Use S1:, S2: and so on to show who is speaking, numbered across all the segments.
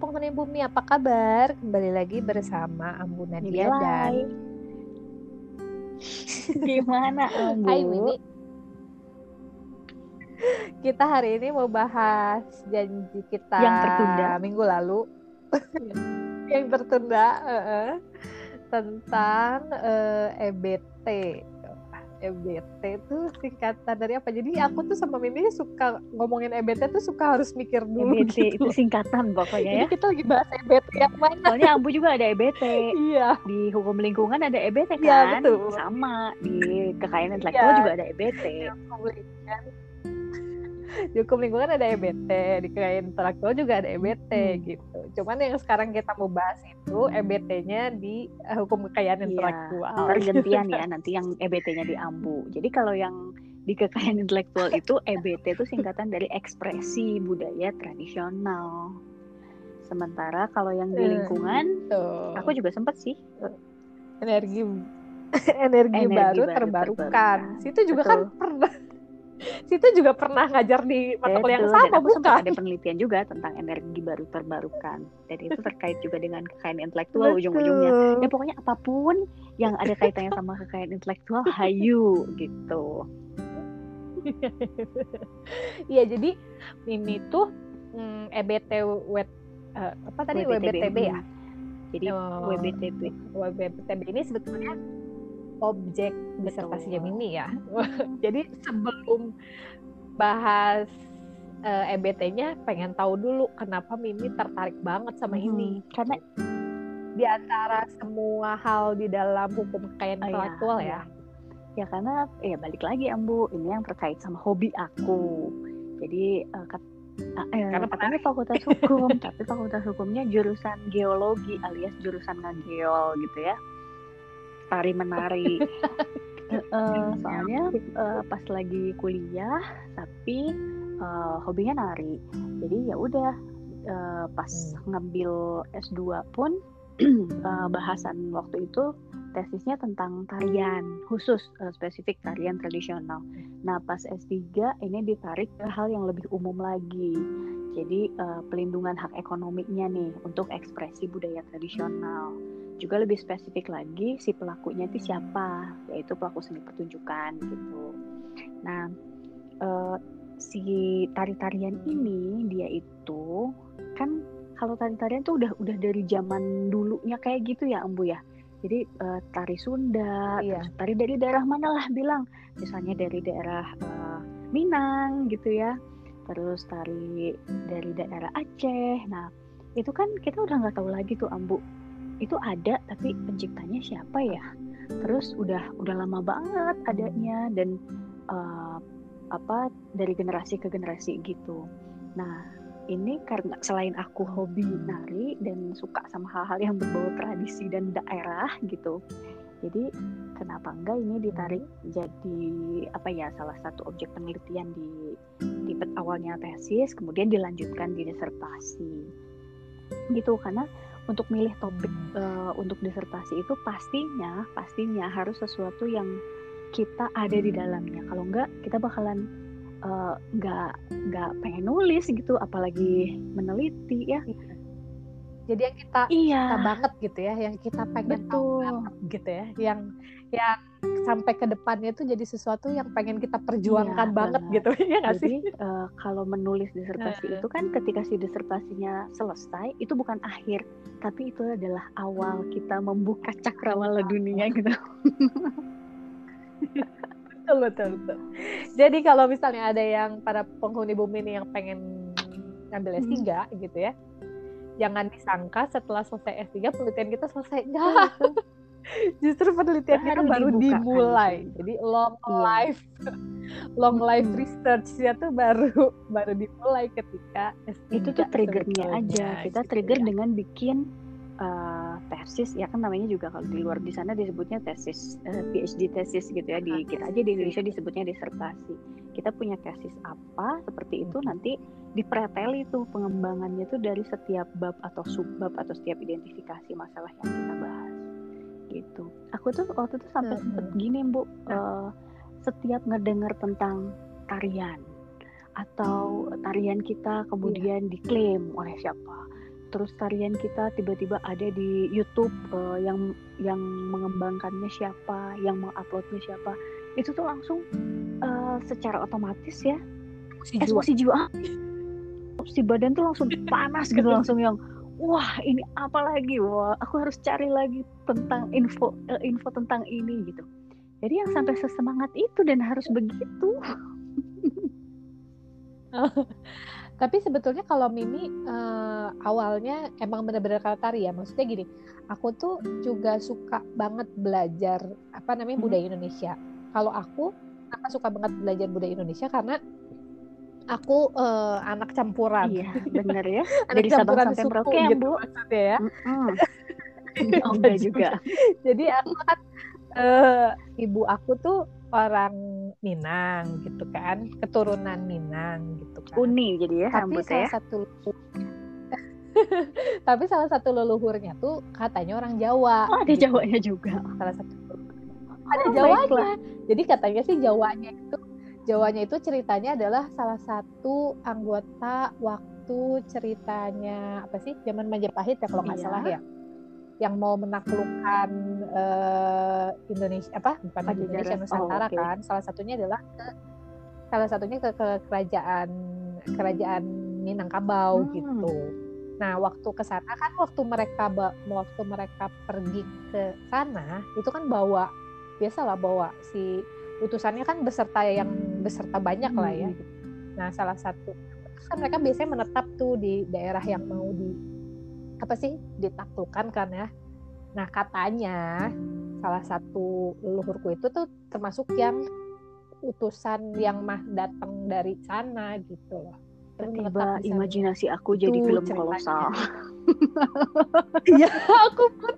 S1: penghuni bumi apa kabar? Kembali lagi bersama Ambu Nadia dan
S2: Gimana Ambu?
S1: Hai Mimi. Kita hari ini mau bahas janji kita
S2: Yang tertunda.
S1: minggu lalu. yang tertunda eh, tentang eh, EBT. EBT itu singkatan dari apa? Jadi aku tuh sama Mimi suka ngomongin EBT tuh suka harus mikir dulu
S2: EBT
S1: gitu.
S2: itu singkatan pokoknya
S1: Jadi
S2: ya.
S1: kita lagi bahas EBT yang mana?
S2: Soalnya Ambu juga ada EBT.
S1: Iya.
S2: Di hukum lingkungan ada EBT kan?
S1: Iya, betul.
S2: Sama. Di kekayaan intelektual
S1: Iya.
S2: juga ada EBT.
S1: di hukum lingkungan ada EBT di kekayaan intelektual juga ada EBT
S2: Hmm.
S1: gitu cuman yang sekarang kita mau bahas itu EBT-nya di eh, hukum kekayaan
S2: Iya.
S1: intelektual
S2: Ntar gantian ya nanti yang EBT-nya di Ambu. Jadi kalau yang di kekayaan intelektual itu EBT itu singkatan dari ekspresi budaya tradisional. Sementara kalau yang di
S1: Eh,
S2: lingkungan,
S1: Tuh.
S2: aku juga sempat sih
S1: energi energi,
S2: Energi
S1: baru,
S2: baru
S1: terbarukan.
S2: terbarukan.
S1: Situ juga kan
S2: Betul.
S1: pernah Situ juga pernah ngajar di mata kuliah yang
S2: dan
S1: sama
S2: sempat
S1: bukan?
S2: ada penelitian juga tentang energi baru terbarukan dan itu terkait juga dengan kekayaan intelektual ujung-ujungnya ya pokoknya apa pun yang ada kaitannya sama kekayaan intelektual hayu gitu
S1: Iya, jadi Mimi tuh mm, EBT wet eh, apa tadi WBTB ya?
S2: Hmm. jadi
S1: Oh.
S2: WBTB
S1: WBTB ini sebetulnya objek disertasinya
S2: Betul.
S1: Mimi ya. Jadi sebelum bahas eh, EBT-nya pengen tahu dulu kenapa Mimi tertarik banget sama
S2: Hmm,
S1: ini.
S2: karena
S1: Di antara semua hal di dalam hukum kekayaan
S2: Oh, iya,
S1: intelektual ya.
S2: iya. ya karena ya balik lagi Ambu ini yang terkait sama hobi aku jadi eh, kat- eh,
S1: Karena
S2: katanya fakultas hukum tapi fakultas hukumnya jurusan geologi alias jurusan ngegeol gitu ya tari menari eh, soalnya eh, pas lagi kuliah tapi eh, hobinya nari jadi ya udah eh, pas
S1: Hmm.
S2: ngambil S2 pun eh, bahasan waktu itu tesisnya tentang tarian khusus eh, spesifik tarian tradisional. Nah pas S3 ini ditarik ke hal yang lebih umum lagi. Jadi eh, pelindungan hak ekonominya nih untuk ekspresi budaya tradisional. Juga lebih spesifik lagi si pelakunya itu siapa, yaitu pelaku seni pertunjukan gitu. Nah eh, si tari-tarian ini dia itu kan kalau tari-tarian tuh udah udah dari zaman dulunya kayak gitu ya Embu ya. Jadi eh, tari Sunda,
S1: Iya.
S2: terus tari dari daerah mana lah bilang, misalnya dari daerah eh, Minang gitu ya, terus tari dari daerah Aceh. Nah itu kan kita udah nggak tahu lagi tuh Ambu, itu ada tapi penciptanya siapa ya? Terus udah udah lama banget adanya dan eh, apa dari generasi ke generasi gitu. Nah ini karena selain aku hobi nari dan suka sama hal-hal yang berbau tradisi dan daerah gitu jadi kenapa enggak ini ditarik jadi apa ya salah satu objek penelitian di pet- awalnya tesis kemudian dilanjutkan di disertasi gitu karena untuk milih topik eh, untuk disertasi itu pastinya pastinya harus sesuatu yang kita ada di dalamnya. Kalau enggak kita bakalan eh, nggak nggak pengen nulis gitu apalagi meneliti ya
S1: Jadi yang kita
S2: iya
S1: kita banget gitu ya, yang kita pengen tahu
S2: betul
S1: banget gitu ya, yang yang sampai ke depannya itu jadi sesuatu yang pengen kita perjuangkan
S2: Iya,
S1: banget
S2: banget.
S1: gitu ya nggak sih?
S2: eh, kalau menulis disertasi itu kan ketika si disertasinya selesai itu bukan akhir tapi itu adalah awal kita membuka cakrawala dunia gitu
S1: Betul betul betul. Jadi kalau misalnya ada yang para penghuni bumi ini yang pengen ngambil S3 gitu ya, jangan disangka setelah selesai S3 penelitian kita selesai. Nah, justru penelitian kita
S2: Baru kan
S1: dimulai.
S2: itu.
S1: Jadi long
S2: Iya.
S1: life long life
S2: Hmm.
S1: research-nya tuh baru baru dimulai ketika S3
S2: itu tuh triggernya aja kita
S1: gitu
S2: trigger
S1: ya.
S2: dengan bikin uh, tesis ya kan namanya juga kalau di luar di sana disebutnya tesis uh, PhD tesis gitu ya. Di kita aja di Indonesia disebutnya disertasi. Kita punya tesis apa seperti itu
S1: Hmm.
S2: nanti dipreteli tuh pengembangannya tuh dari setiap bab atau subbab atau setiap identifikasi masalah yang kita bahas. Gitu. Aku tuh waktu itu sampai
S1: Hmm,
S2: sempet
S1: hmm.
S2: gini bu uh, setiap ngedengar tentang tarian atau tarian kita kemudian diklaim oleh siapa terus tarian kita tiba-tiba ada di YouTube uh, yang yang mengembangkannya siapa, yang menguploadnya siapa, itu tuh langsung uh, secara otomatis ya emosi jiwa, si badan tuh langsung panas gitu langsung yang wah ini apa lagi? Wah aku harus cari lagi tentang info uh, info tentang ini gitu. Jadi yang sampai sesemangat itu dan harus begitu
S1: Tapi sebetulnya kalau Mimi uh, awalnya emang benar-benar kalau tari ya. Maksudnya gini, aku tuh juga suka banget belajar apa namanya hmm. budaya Indonesia. Kalau aku, aku suka banget belajar budaya Indonesia karena aku uh, anak campuran.
S2: Iya, benar ya.
S1: anak Dari campuran sampai Merauke ya, gitu, Bu. Maksudnya ya. Mm -hmm.
S2: oh, juga.
S1: Jadi aku kan uh, ibu aku tuh orang Minang gitu kan, keturunan Minang gitu kan.
S2: Uni jadi ya
S1: Tapi salah ya. satu Tapi salah satu leluhurnya tuh katanya orang Jawa.
S2: Oh, ada gitu. Jawanya juga.
S1: Salah satu. Ada oh, Jawanya. Baiklah. Jadi katanya sih Jawanya itu Jawanya itu ceritanya adalah salah satu anggota waktu ceritanya apa sih zaman Majapahit ya kalau nggak iya. salah ya yang mau menaklukkan uh, Indonesia apa bukan Pajajaran. Indonesia Nusantara oh, okay. kan salah satunya adalah ke salah satunya ke, ke kerajaan kerajaan Minangkabau hmm. gitu. Nah, waktu ke sana kan waktu mereka waktu mereka pergi ke sana itu kan bawa biasalah bawa si utusannya kan beserta yang beserta banyak lah ya. Hmm. Nah, salah satu kan mereka biasanya menetap tuh di daerah yang mau di apa sih? Ditaklukkan kan ya. Nah katanya salah satu leluhurku itu tuh termasuk yang utusan yang mah datang dari sana gitu loh.
S2: Tiba imajinasi aku jadi film kolosal.
S1: Iya aku pun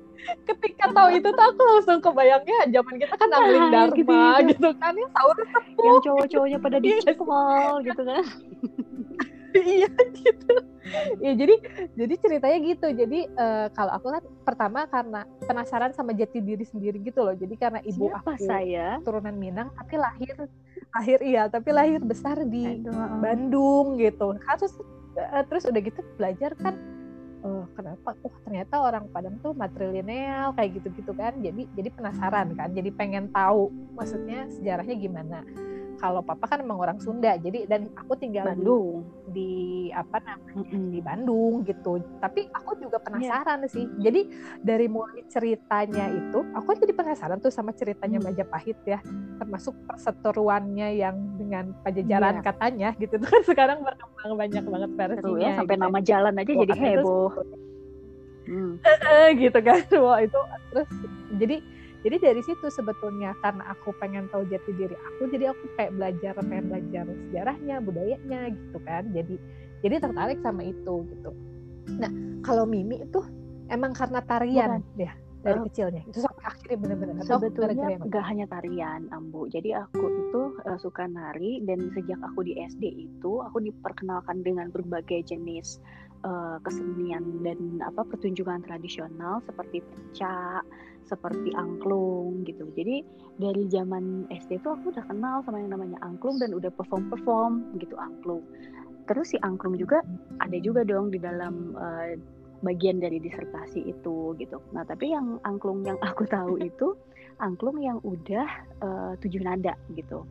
S1: ketika tahu itu tuh aku langsung kebayangnya zaman kita kan angling ah, dharma gitu, gitu. gitu kan ya sahur
S2: yang cowok-cowoknya pada di iya. gitu kan
S1: iya gitu. Ya jadi jadi ceritanya gitu. Jadi uh, kalau aku kan pertama karena penasaran sama jati diri sendiri gitu loh. Jadi karena ibu
S2: Siapa
S1: aku
S2: saya
S1: turunan Minang tapi lahir lahir iya tapi lahir besar di Aduh. Bandung gitu. Terus uh, terus udah gitu belajar kan oh, kenapa? Oh ternyata orang Padang tuh matrilineal kayak gitu-gitu kan. Jadi jadi penasaran kan. Jadi pengen tahu maksudnya sejarahnya gimana kalau papa kan emang orang Sunda jadi dan aku tinggal
S2: Bandung
S1: di, di apa namanya mm-hmm. di Bandung gitu tapi aku juga iya. penasaran yeah. sih jadi dari mulai ceritanya itu aku jadi penasaran tuh sama ceritanya mm. Majapahit ya termasuk perseteruannya yang dengan pajajaran yeah. katanya gitu tuh kan sekarang berkembang banyak banget versinya
S2: ya, sampai gitu. nama jalan aja jadi heboh
S1: hmm. gitu kan wah itu terus jadi jadi dari situ sebetulnya karena aku pengen tahu jati diri aku jadi aku kayak belajar pengen belajar sejarahnya budayanya gitu kan. Jadi jadi tertarik sama itu gitu. Nah kalau Mimi itu emang karena tarian Bukan. ya dari uh, kecilnya? Itu sampai akhirnya benar-benar
S2: sebetulnya nggak hanya tarian Ambu. Jadi aku itu uh, suka nari dan sejak aku di SD itu aku diperkenalkan dengan berbagai jenis uh, kesenian dan apa pertunjukan tradisional seperti pecah seperti angklung gitu. Jadi dari zaman SD itu aku udah kenal sama yang namanya angklung dan udah perform-perform gitu angklung. Terus si angklung juga ada juga dong di dalam uh, bagian dari disertasi itu gitu. Nah tapi yang angklung yang aku tahu itu angklung yang udah uh, tujuh nada gitu.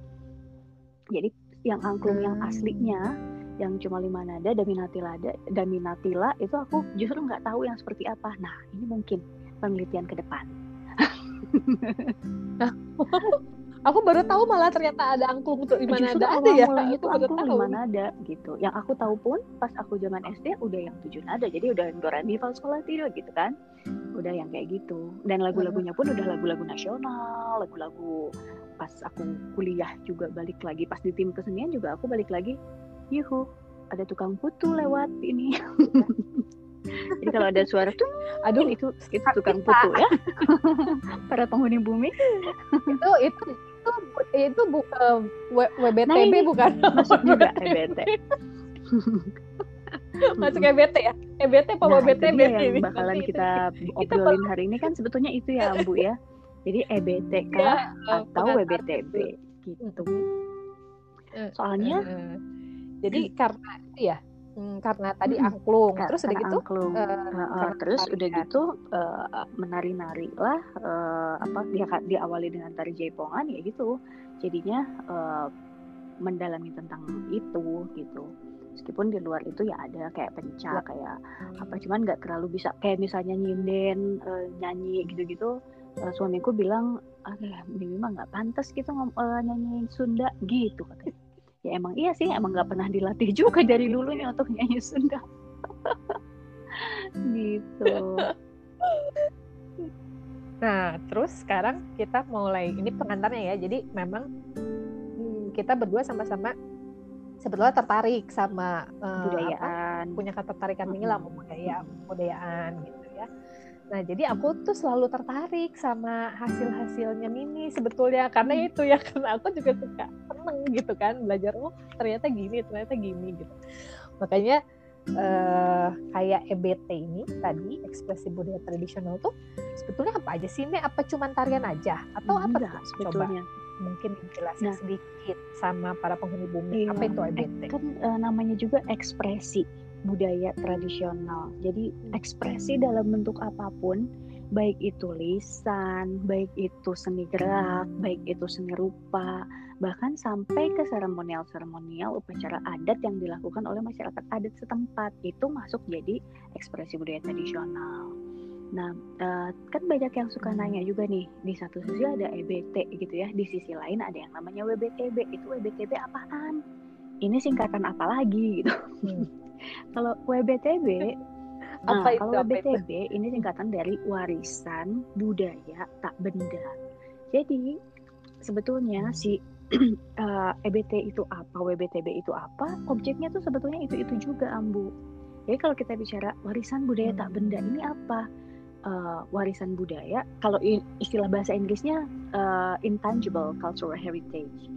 S2: Jadi yang angklung yang aslinya yang cuma lima nada daminatila daminatila itu aku justru nggak tahu yang seperti apa. Nah ini mungkin penelitian ke depan.
S1: aku baru tahu malah ternyata ada angklung untuk di mana ada. ada ya
S2: itu baru tahu di mana ada gitu. Yang aku tahu pun pas aku zaman SD udah yang tujuh nada jadi udah Dorani sekolah tidur gitu kan. Udah yang kayak gitu. Dan lagu-lagunya pun udah lagu-lagu nasional lagu-lagu pas aku kuliah juga balik lagi. Pas di tim kesenian juga aku balik lagi yuhu ada tukang putu lewat ini Jadi kalau ada suara tuh, aduh itu itu tukang putu ya. Para penghuni bumi.
S1: itu itu itu itu bukan WBTB nah, ini bukan?
S2: Masuk juga EBT.
S1: Masuk EBT ya? EBT apa nah, WBTB
S2: yang bakalan kita obrolin hari ini kan sebetulnya itu ya Bu ya. Jadi EBTK ya, atau WBTB gitu.
S1: Eh, Soalnya uh, uh, jadi karena itu ya Hmm, karena tadi angklung,
S2: Ka-
S1: terus udah gitu,
S2: angklung. Heeh,
S1: karena
S2: terus udah gitu eh, menari-nari lah eh, apa dia diawali dengan tari jaipongan ya gitu. Jadinya eh, mendalami tentang itu gitu. Meskipun di luar itu ya ada kayak pencak kayak apa cuman nggak terlalu bisa kayak misalnya nyinden eh, nyanyi gitu-gitu Eh, suamiku bilang ah Mimi mah nggak pantas gitu eh, nyanyi Sunda gitu katanya ya emang iya sih emang nggak pernah dilatih juga dari dulunya untuk nyanyi Sunda. Gitu.
S1: Nah, terus sekarang kita mulai ini pengantarnya ya. Jadi memang hmm, kita berdua sama-sama sebetulnya tertarik sama eh, apa,
S2: budayaan
S1: punya ketertarikan tinggi lah budaya budayaan gitu. Nah, jadi aku tuh selalu tertarik sama hasil-hasilnya Mimi sebetulnya karena itu ya karena aku juga suka seneng gitu kan belajar oh ternyata gini ternyata gini gitu. Makanya eh, kayak EBT ini tadi ekspresi budaya tradisional tuh sebetulnya apa aja sih ini apa cuman tarian aja atau apa
S2: enggak
S1: tuh? coba
S2: sebetulnya
S1: mungkin jelasin
S2: Nah.
S1: sedikit sama para penghuni bumi
S2: Iya,
S1: apa itu
S2: eh,
S1: EBT?
S2: kan eh, namanya juga ekspresi budaya tradisional jadi ekspresi dalam bentuk apa pun baik itu lisan baik itu seni gerak baik itu seni rupa bahkan sampai ke seremonial-seremonial upacara adat yang dilakukan oleh masyarakat adat setempat itu masuk jadi ekspresi budaya tradisional Nah, eh, kan banyak yang suka nanya juga nih, di satu sisi ada EBT gitu ya, di sisi lain ada yang namanya WBTB. Itu WBTB apaan? Ini singkatan apa lagi gitu.
S1: Hmm.
S2: Kalau WBTB,
S1: Apa
S2: nah,
S1: itu,
S2: kalau
S1: apa itu?
S2: WBTB ini singkatan dari warisan budaya tak benda. Jadi sebetulnya si eh, EBT itu apa, WBTB itu apa, objeknya tuh sebetulnya itu-itu juga Ambu. Jadi kalau kita bicara warisan budaya tak benda ini apa? Eh, warisan budaya, kalau istilah bahasa Inggrisnya eh, intangible cultural heritage.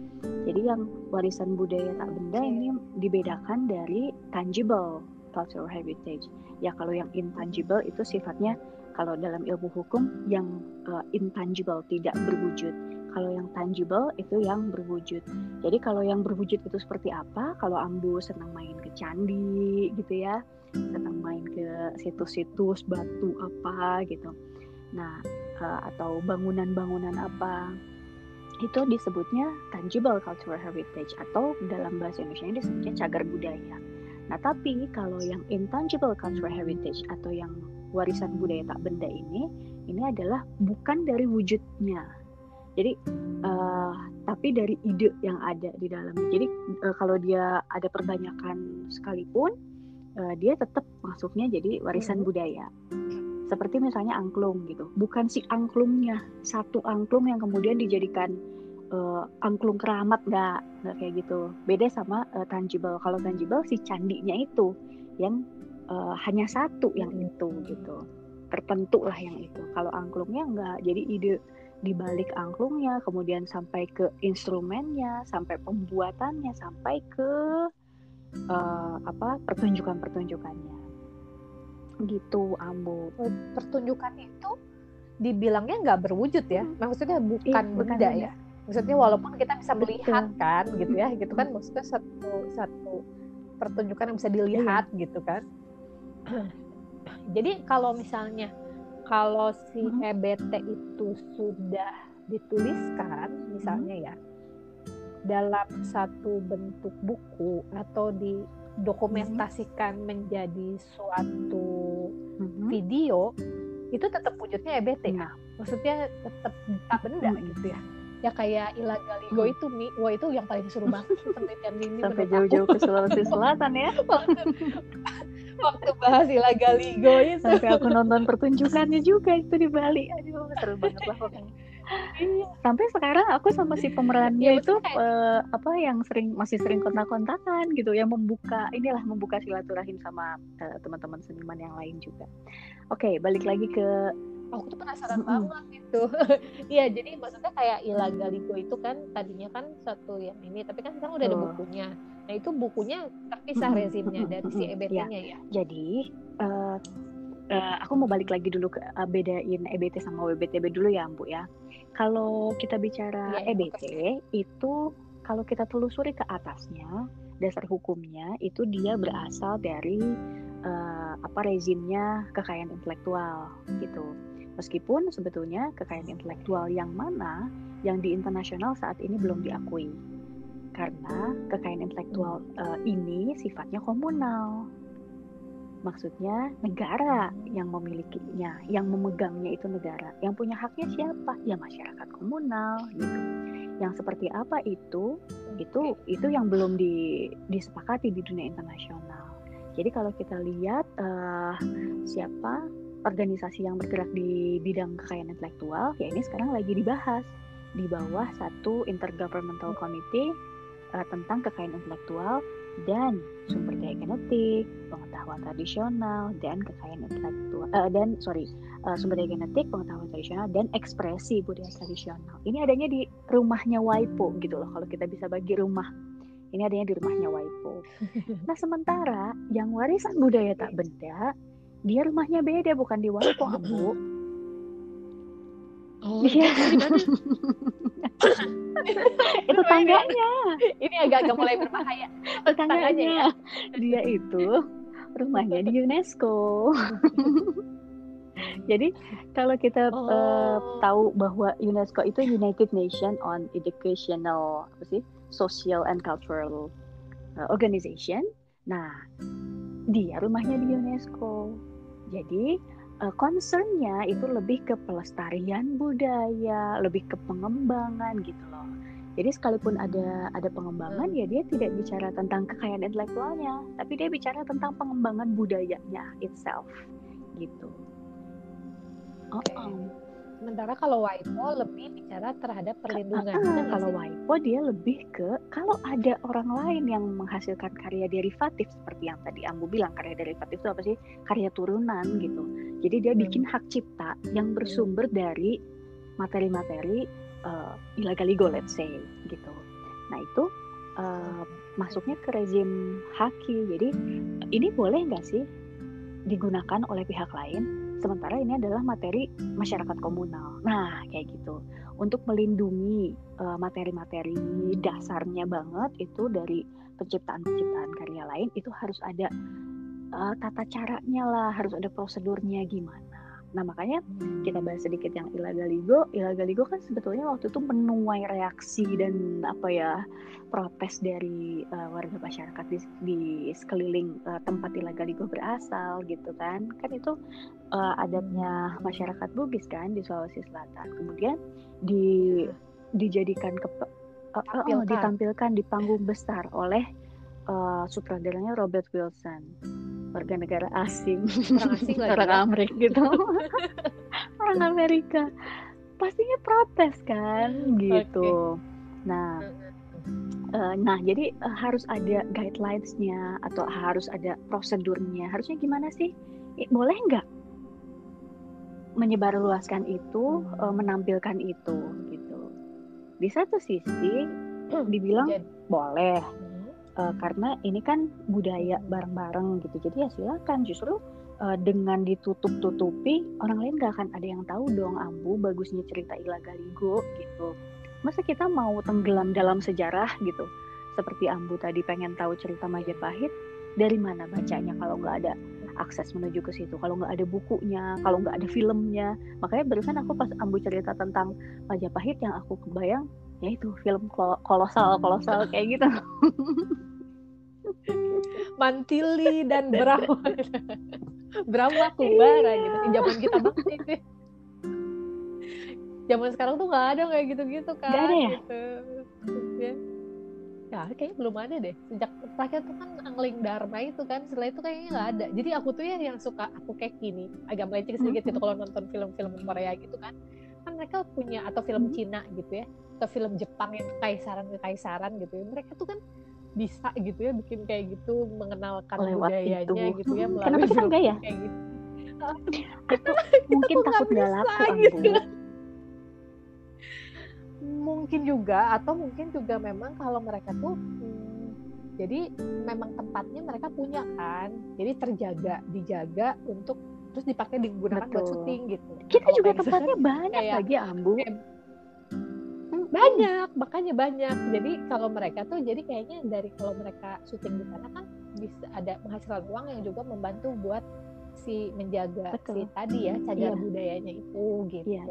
S2: Jadi yang warisan budaya tak benda ini dibedakan dari tangible cultural heritage. Ya kalau yang intangible itu sifatnya kalau dalam ilmu hukum yang eh, intangible tidak berwujud. Kalau yang tangible itu yang berwujud. Jadi kalau yang berwujud itu seperti apa? Kalau Ambu senang main ke candi gitu ya, senang main ke situs-situs batu apa gitu. Nah, eh, atau bangunan-bangunan apa itu disebutnya tangible cultural heritage atau dalam bahasa Indonesia disebutnya cagar budaya. Nah, tapi kalau yang intangible cultural heritage atau yang warisan budaya tak benda ini, ini adalah bukan dari wujudnya. Jadi, eh, tapi dari ide yang ada di dalamnya. Jadi, eh, kalau dia ada perbanyakan sekalipun, eh, dia tetap masuknya jadi warisan
S1: Mhm.
S2: budaya. Seperti misalnya angklung gitu, bukan si angklungnya, satu angklung yang kemudian dijadikan eh, angklung keramat nggak nggak kayak gitu. Beda sama eh, tangible. Kalau tangible si candinya itu yang eh, hanya satu yang itu gitu, tertentu lah yang itu. Kalau angklungnya nggak, jadi ide di balik angklungnya, kemudian sampai ke instrumennya, sampai pembuatannya, sampai ke eh, apa pertunjukan-pertunjukannya. Gitu, Ambo.
S1: pertunjukan itu dibilangnya nggak berwujud ya
S2: Hmm.
S1: maksudnya bukan
S2: Iya, bukan
S1: benda
S2: benda.
S1: ya maksudnya walaupun kita bisa
S2: Betul.
S1: melihat kan gitu ya gitu kan maksudnya satu satu pertunjukan yang bisa dilihat
S2: Iya.
S1: gitu kan jadi kalau misalnya kalau si. EBT itu sudah dituliskan misalnya ya dalam satu bentuk buku atau didokumentasikan menjadi suatu
S2: Mhm.
S1: video itu tetap wujudnya EBT
S2: Nah.
S1: maksudnya tetap tak benda
S2: Mm-mm.
S1: gitu ya ya kayak Ilagaligo
S2: Mm.
S1: itu mi wah itu yang paling seru banget penelitian ini
S2: Sampai jauh-jauh ke Sulawesi Selatan ya.
S1: waktu, waktu bahas Ilagaligo itu
S2: Sampai aku nonton pertunjukannya juga itu di Bali. Aduh, seru banget lah pokoknya.
S1: Iya.
S2: Sampai sekarang aku sama si
S1: Iya,
S2: pemerannya itu
S1: maksudnya kayak-
S2: eh, apa yang sering masih sering kontak-kontakan gitu yang membuka inilah membuka silaturahim sama eh, teman-teman seniman yang lain juga. Oke, balik lagi ke
S1: aku tuh penasaran
S2: Mm-mm.
S1: banget gitu iya jadi maksudnya kayak Ilagaligo itu kan tadinya kan satu yang ini tapi kan sekarang udah ada bukunya nah itu bukunya terpisah
S2: Mm-mm.
S1: rezimnya dari si. EBT-nya ya
S2: Jadi eh, eh, aku mau balik lagi dulu ke eh, bedain EBT sama WBTB dulu ya, Bu ya. Kalau kita bicara
S1: Iya, iya,
S2: EBT itu kalau kita telusuri ke atasnya, dasar hukumnya itu dia berasal dari uh, apa rezimnya kekayaan intelektual gitu. Meskipun sebetulnya kekayaan intelektual yang mana yang di internasional saat ini belum diakui. Karena kekayaan intelektual uh, ini sifatnya komunal. Maksudnya negara yang memilikinya, yang memegangnya itu negara. Yang punya haknya siapa? Ya masyarakat komunal gitu. Yang seperti apa itu? Itu itu yang belum di, disepakati di dunia internasional. Jadi kalau kita lihat uh, siapa organisasi yang bergerak di bidang kekayaan intelektual, ya ini sekarang lagi dibahas di bawah satu intergovernmental committee uh, tentang kekayaan intelektual dan sumber daya genetik, pengetahuan tradisional dan kekayaan intelektual uh, dan sorry uh, sumber daya genetik, pengetahuan tradisional dan ekspresi budaya tradisional. Ini adanya di rumahnya Waipo gitu loh kalau kita bisa bagi rumah. Ini adanya di rumahnya Waipo. Nah sementara yang warisan budaya tak benda dia rumahnya beda bukan di Waipo Ambu
S1: Oh, iya.
S2: itu tangganya.
S1: Ini agak-agak mulai berbahaya.
S2: Tangganya. Ya. Dia itu rumahnya di UNESCO. Jadi kalau kita oh. uh, tahu bahwa UNESCO itu United Nations on Educational apa sih, Social and Cultural uh, Organization. Nah, dia rumahnya di UNESCO. Jadi uh, concernnya itu lebih ke pelestarian budaya, lebih ke pengembangan gitu loh. Jadi sekalipun ada ada pengembangan ya dia tidak bicara tentang kekayaan intelektualnya, tapi dia bicara tentang pengembangan budayanya itself gitu.
S1: Oh, oh. Sementara kalau WIPO lebih bicara terhadap perlindungan.
S2: Uh, uh, kalau WIPO dia lebih ke kalau ada orang lain yang menghasilkan karya derivatif seperti yang tadi Ambu bilang karya derivatif itu apa sih? Karya turunan gitu. Jadi dia hmm. bikin hak cipta yang bersumber dari materi-materi uh, illegal legal let's say gitu. Nah itu uh, masuknya ke rezim haki. Jadi ini boleh nggak sih digunakan oleh pihak lain? Sementara ini adalah materi masyarakat komunal. Nah, kayak gitu. Untuk melindungi uh, materi-materi dasarnya banget itu dari penciptaan-penciptaan karya lain itu harus ada uh, tata caranya lah, harus ada prosedurnya gimana. Nah makanya kita bahas sedikit yang Ilagaligo. Ilagaligo kan sebetulnya waktu itu menuai reaksi dan apa ya protes dari uh, warga masyarakat di, di sekeliling uh, tempat Ilagaligo berasal gitu kan. Kan itu uh, adatnya masyarakat Bugis kan di Sulawesi Selatan. Kemudian di dijadikan ke uh, uh, ditampilkan di panggung besar oleh uh, sutradaranya Robert Wilson warga negara asing. Orang asing orang ya? Amerika gitu. Orang Amerika. Pastinya protes kan gitu. Okay. nah uh, nah jadi uh, harus ada guidelinesnya atau harus ada prosedurnya. Harusnya gimana sih? I, boleh nggak menyebarluaskan itu uh, menampilkan itu gitu? Di satu sisi hmm. dibilang Jadi, boleh uh, karena ini kan budaya bareng-bareng gitu. Jadi ya silakan justru uh, dengan ditutup-tutupi orang lain gak akan ada yang tahu dong ambu bagusnya cerita Ila Galigo gitu. Masa kita mau tenggelam dalam sejarah gitu? Seperti ambu tadi pengen tahu cerita Majapahit dari mana bacanya kalau nggak ada akses menuju ke situ? Kalau nggak ada bukunya kalau nggak ada filmnya. Makanya barusan aku pas ambu cerita tentang Majapahit yang aku kebayang ya itu film kolosal kolosal kayak gitu.
S1: Mantili dan Brahma. Brahma Kumbara gitu zaman kita banget itu zaman sekarang tuh nggak ada kayak gitu-gitu kan
S2: gak ada ya?
S1: gitu. ya ya kayaknya belum ada deh. Sejak terakhir tuh kan Angling Dharma itu kan setelah itu kayaknya nggak ada. Jadi aku tuh ya yang suka aku kayak gini agak melenceng sedikit gitu kalau nonton film-film Korea gitu kan kan mereka punya atau film Cina gitu ya atau film Jepang yang kekaisaran kekaisaran gitu ya mereka tuh kan bisa gitu ya bikin kayak gitu mengenalkan Lewat budayanya itu. gitu ya
S2: melalui Kenapa film ya? kayak gitu. Atau mungkin takut nggak laku gitu.
S1: Mungkin juga atau mungkin juga memang kalau mereka tuh hmm, jadi memang tempatnya mereka punya kan. Jadi terjaga, dijaga untuk terus dipakai digunakan Betul. buat syuting gitu.
S2: Kita juga tempatnya banyak kayak, lagi ambu. Kayak,
S1: banyak makanya banyak jadi kalau mereka tuh jadi kayaknya dari kalau mereka syuting di sana kan bisa ada menghasilkan uang yang juga membantu buat si menjaga
S2: Betul.
S1: si tadi ya cagar
S2: Iya.
S1: budayanya itu gitu
S2: Iya.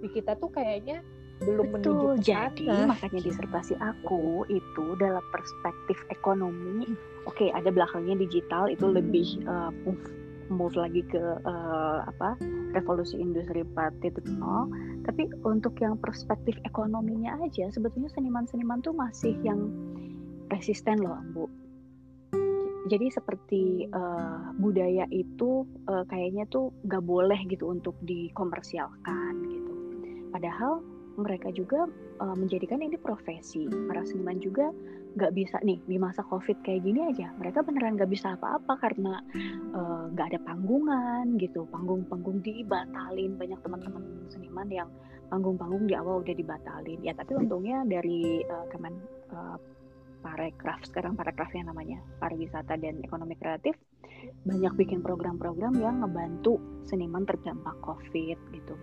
S1: di kita tuh kayaknya belum menuju
S2: Betul.
S1: ke
S2: Jadi
S1: sana.
S2: makanya disertasi aku itu dalam perspektif ekonomi, oke ada belakangnya digital itu lebih uh, move lagi ke uh, apa revolusi industri 4.0 tapi untuk yang perspektif ekonominya aja sebetulnya seniman-seniman tuh masih yang resisten loh Bu. Jadi seperti uh, budaya itu uh, kayaknya tuh gak boleh gitu untuk dikomersialkan gitu. Padahal mereka juga uh, menjadikan ini profesi. Para seniman juga nggak bisa nih di masa covid kayak gini aja mereka beneran nggak bisa apa-apa karena uh, nggak ada panggungan gitu. Panggung-panggung dibatalin. Banyak teman-teman seniman yang panggung-panggung di awal udah dibatalin. Ya tapi untungnya dari uh, kemen uh, parekraf sekarang parekraf yang namanya pariwisata dan ekonomi kreatif banyak bikin program-program yang ngebantu seniman terdampak covid gitu.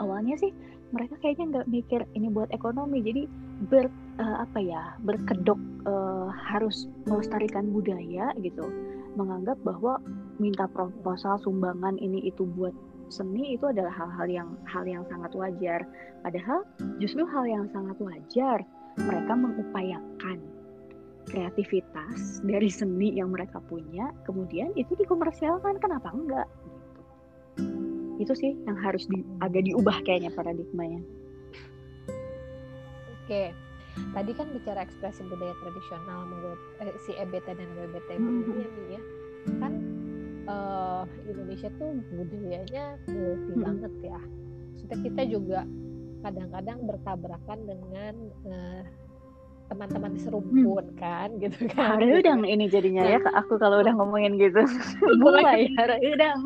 S2: Awalnya sih mereka kayaknya nggak mikir ini buat ekonomi jadi ber uh, apa ya berkedok uh, harus melestarikan budaya gitu menganggap bahwa minta proposal sumbangan ini itu buat seni itu adalah hal-hal yang hal yang sangat wajar. Padahal justru hal yang sangat wajar mereka mengupayakan kreativitas dari seni yang mereka punya kemudian itu dikomersialkan. Kenapa enggak? Itu sih yang harus di, agak diubah kayaknya paradigmanya.
S1: Oke, tadi kan bicara ekspresi budaya tradisional eh, si EBT dan WBT mm -hmm. ini nih ya, kan uh, Indonesia tuh budayanya multi mm -hmm. banget ya. Maksudnya kita juga kadang-kadang bertabrakan dengan uh, teman-teman serumpun hmm. kan gitu kan
S2: udang ini jadinya nah. ya ke aku kalau udah ngomongin gitu mulai udang udang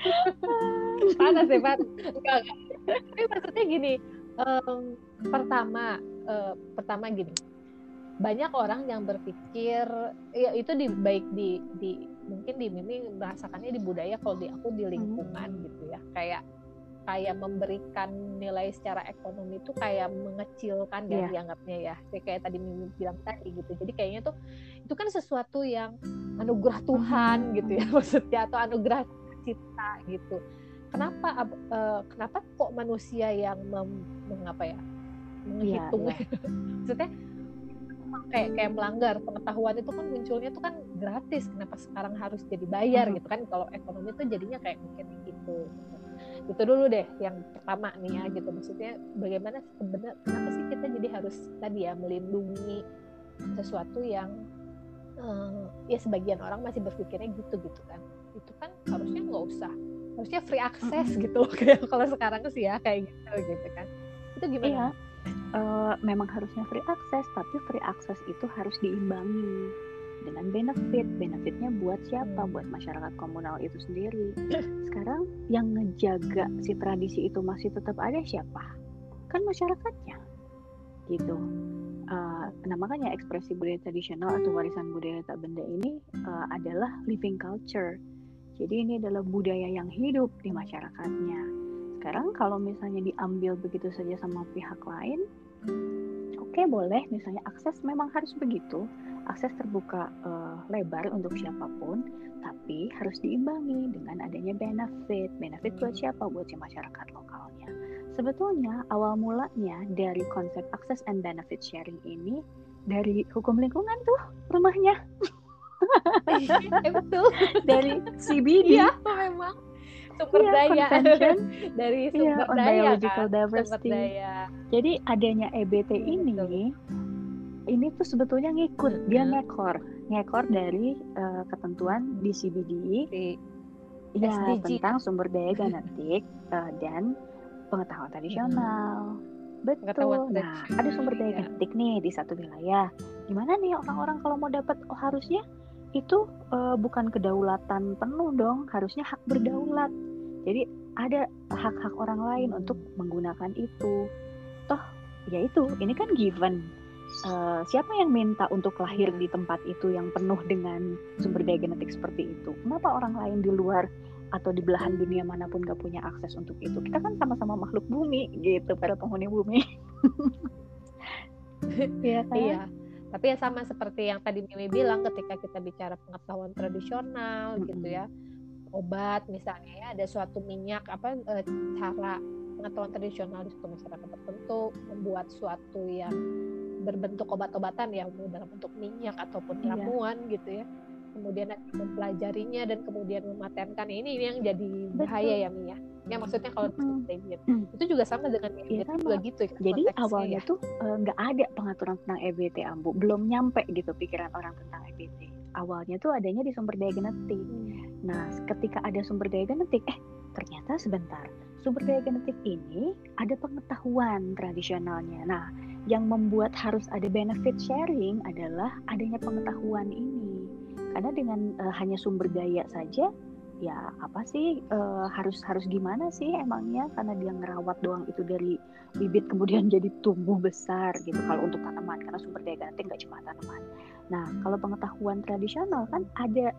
S1: panas ya Pak enggak, tapi maksudnya gini um, pertama uh, pertama gini. Banyak orang yang berpikir ya itu di baik di di mungkin di mimi merasakannya di budaya kalau di aku di lingkungan hmm. gitu ya. Kayak kayak memberikan nilai secara ekonomi itu kayak mengecilkan yeah. dianggapnya ya. Kayak tadi Mimi bilang tadi gitu. Jadi kayaknya tuh itu kan sesuatu yang anugerah Tuhan gitu ya maksudnya atau anugerah cipta gitu kenapa uh, kenapa kok manusia yang mem, mengapa ya menghitung yeah, yeah. maksudnya kayak kayak melanggar pengetahuan itu kan munculnya tuh kan gratis kenapa sekarang harus jadi bayar gitu kan? Kalau ekonomi tuh jadinya kayak mungkin gitu. Itu dulu deh yang pertama nih ya gitu. Maksudnya bagaimana sebenarnya kenapa sih kita jadi harus tadi ya melindungi sesuatu yang uh, ya sebagian orang masih berpikirnya gitu gitu kan? Itu kan harusnya nggak usah harusnya free access gitu loh kayak kalau sekarang sih ya kayak gitu gitu kan itu gimana?
S2: Iya. Uh, memang harusnya free access tapi free access itu harus diimbangi dengan benefit. Benefitnya buat siapa? Buat masyarakat komunal itu sendiri. Sekarang yang ngejaga si tradisi itu masih tetap ada siapa? Kan masyarakatnya. Gitu. Uh, nah makanya ekspresi budaya tradisional atau warisan budaya tak benda ini uh, adalah living culture. Jadi ini adalah budaya yang hidup di masyarakatnya. Sekarang kalau misalnya diambil begitu saja sama pihak lain, oke okay, boleh misalnya akses memang harus begitu akses terbuka uh, lebar untuk siapa pun, tapi harus diimbangi dengan adanya benefit. Benefit buat siapa? Buat si masyarakat lokalnya. Sebetulnya awal mulanya dari konsep akses and benefit sharing ini dari hukum lingkungan tuh rumahnya.
S1: eh, betul.
S2: dari CBD.
S1: Iya, memang sumber iya, daya dari sumber
S2: iya,
S1: daya
S2: biological
S1: kan?
S2: diversity.
S1: Sumber daya.
S2: Jadi adanya EBT ini betul ini tuh sebetulnya ngikut hmm. dia ngekor ngekor dari uh, ketentuan di CBD ya SDG. tentang sumber daya genetik uh, dan pengetahuan tradisional hmm. betul nah ada sumber daya genetik nih di satu wilayah gimana nih orang-orang kalau mau dapat oh harusnya itu uh, bukan kedaulatan penuh dong harusnya hak berdaulat. Jadi ada hak-hak orang lain untuk menggunakan itu. Toh ya itu ini kan given. Uh, siapa yang minta untuk lahir di tempat itu yang penuh dengan sumber daya genetik seperti itu? Kenapa orang lain di luar atau di belahan dunia mana pun gak punya akses untuk itu? Kita kan sama-sama makhluk bumi gitu para penghuni bumi.
S1: Iya kan? iya tapi ya sama seperti yang tadi Mimi bilang ketika kita bicara pengetahuan tradisional gitu ya obat misalnya ya ada suatu minyak apa e, cara pengetahuan tradisional di suatu masyarakat tertentu membuat suatu yang berbentuk obat-obatan ya dalam bentuk minyak ataupun iya. ramuan iya. gitu ya kemudian mempelajarinya dan kemudian mematenkan ini, ini yang jadi bahaya Betul. ya Mia ya maksudnya kalau mm -hmm. itu juga sama dengan
S2: ya, sama. juga gitu ya, jadi awalnya ya. tuh e, nggak uh, ada pengaturan tentang EBT ambu belum nyampe gitu pikiran orang tentang EBT awalnya tuh adanya di sumber daya genetik hmm. nah ketika ada sumber daya genetik eh ternyata sebentar sumber daya genetik ini ada pengetahuan tradisionalnya nah yang membuat harus ada benefit sharing adalah adanya pengetahuan ini karena dengan uh, hanya sumber daya saja ya apa sih uh, harus harus gimana sih emangnya? Karena dia ngerawat doang itu dari bibit kemudian jadi tumbuh besar gitu. Kalau untuk tanaman karena sumber daya genetik nggak cuma tanaman. Nah kalau pengetahuan tradisional kan ada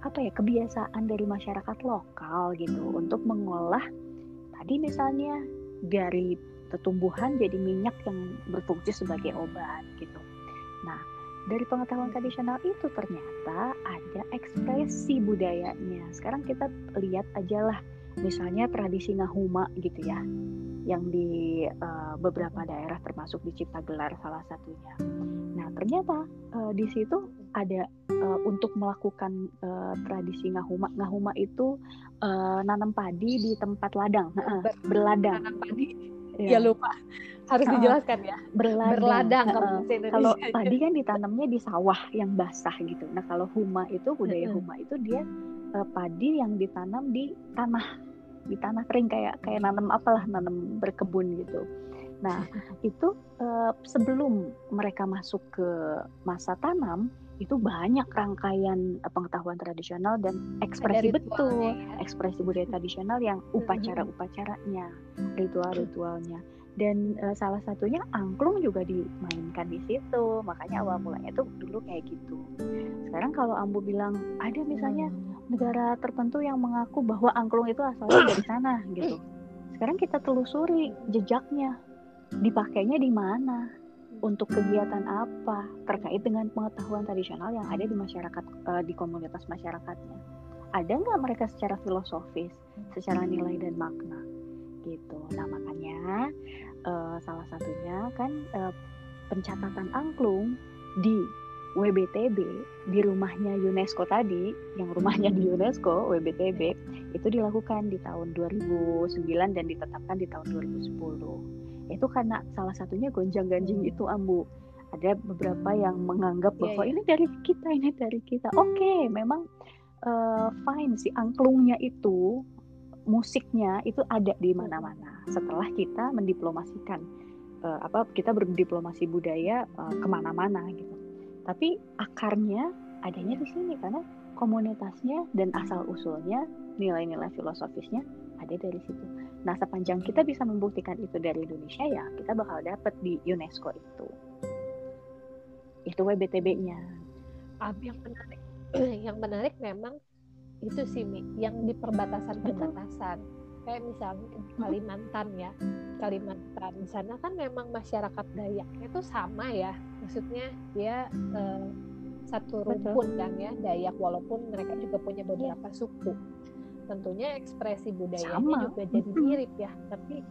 S2: apa ya kebiasaan dari masyarakat lokal gitu untuk mengolah tadi misalnya dari tumbuhan jadi minyak yang berfungsi sebagai obat gitu dari pengetahuan tradisional itu ternyata ada ekspresi budayanya. Sekarang kita lihat aja lah, misalnya tradisi ngahuma gitu ya, yang di uh, beberapa daerah termasuk di Cipta Gelar salah satunya. Nah ternyata uh, di situ ada uh, untuk melakukan uh, tradisi ngahuma. Ngahuma itu uh, nanam padi di tempat ladang, berladang.
S1: Nanam padi. Ya, ya lupa harus dijelaskan ya.
S2: Berladang, berladang kalau kalau tadi kan ditanamnya di sawah yang basah gitu. Nah kalau huma itu budaya huma itu dia uh, padi yang ditanam di tanah. Di tanah kering kayak kayak nanam apalah nanam berkebun gitu. Nah itu uh, sebelum mereka masuk ke masa tanam itu banyak rangkaian pengetahuan tradisional dan ekspresi betul, ya. ekspresi budaya tradisional yang upacara-upacaranya, ritual-ritualnya dan uh, salah satunya angklung juga dimainkan di situ. Makanya awal mulanya tuh dulu kayak gitu. Sekarang kalau Ambu bilang ada misalnya hmm. negara tertentu yang mengaku bahwa angklung itu asalnya dari sana gitu. Sekarang kita telusuri jejaknya. Dipakainya di mana? Untuk kegiatan apa? Terkait dengan pengetahuan tradisional yang ada di masyarakat uh, di komunitas masyarakatnya. Ada nggak mereka secara filosofis secara nilai dan makna gitu. Nah makanya uh, salah satunya kan uh, pencatatan angklung di WBTB di rumahnya UNESCO tadi, yang rumahnya di UNESCO WBTB itu dilakukan di tahun 2009 dan ditetapkan di tahun 2010. Itu karena salah satunya gonjang-ganjing itu Ambu. Ada beberapa yang menganggap iya, bahwa yeah, yeah. ini dari kita, ini dari kita. Oke, okay, memang uh, fine si angklungnya itu musiknya itu ada di mana-mana setelah kita mendiplomasikan uh, apa kita berdiplomasi budaya uh, ke mana-mana gitu tapi akarnya adanya di sini karena komunitasnya dan asal usulnya nilai-nilai filosofisnya ada dari situ. Nah sepanjang kita bisa membuktikan itu dari Indonesia ya kita bakal dapat di UNESCO itu. Itu WBTB-nya.
S1: yang menarik, yang menarik memang itu sih Mi, yang di perbatasan-perbatasan. Kayak misalnya di Kalimantan ya Kalimantan. Di sana kan memang masyarakat Dayaknya itu sama ya. Maksudnya dia eh, satu rumpun kan ya Dayak. Walaupun mereka juga punya beberapa ya. suku. Tentunya ekspresi budayanya sama. juga jadi mirip ya. Tapi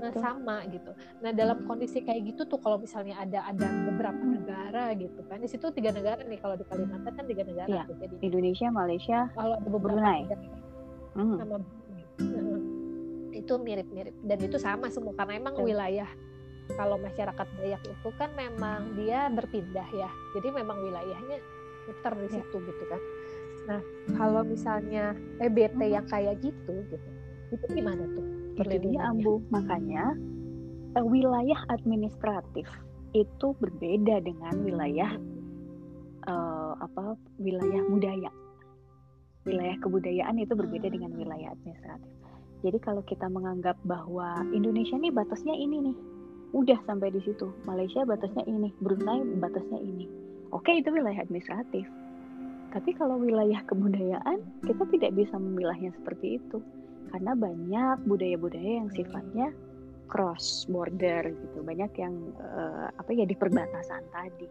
S1: Betul. sama gitu. Nah dalam kondisi kayak gitu tuh kalau misalnya ada ada beberapa negara gitu kan, di situ tiga negara nih kalau di Kalimantan kan tiga negara
S2: ya. tuh. Jadi Indonesia, Malaysia, kalau ada beberapa Brunei. Negara,
S1: hmm. sama nah, itu mirip-mirip dan itu sama semua karena emang Betul. wilayah kalau masyarakat Dayak itu kan memang dia berpindah ya, jadi memang wilayahnya muter di ya. situ ya. gitu kan. Nah kalau misalnya EBT hmm. yang kayak gitu gitu, itu gimana tuh?
S2: Dia ambu makanya uh, wilayah administratif itu berbeda dengan wilayah uh, apa wilayah budaya. Wilayah kebudayaan itu berbeda dengan wilayah administratif. Jadi kalau kita menganggap bahwa Indonesia nih batasnya ini nih udah sampai di situ. Malaysia batasnya ini Brunei batasnya ini. Oke itu wilayah administratif. Tapi kalau wilayah kebudayaan kita tidak bisa memilahnya seperti itu karena banyak budaya-budaya yang sifatnya cross border gitu. Banyak yang uh, apa ya di perbatasan tadi.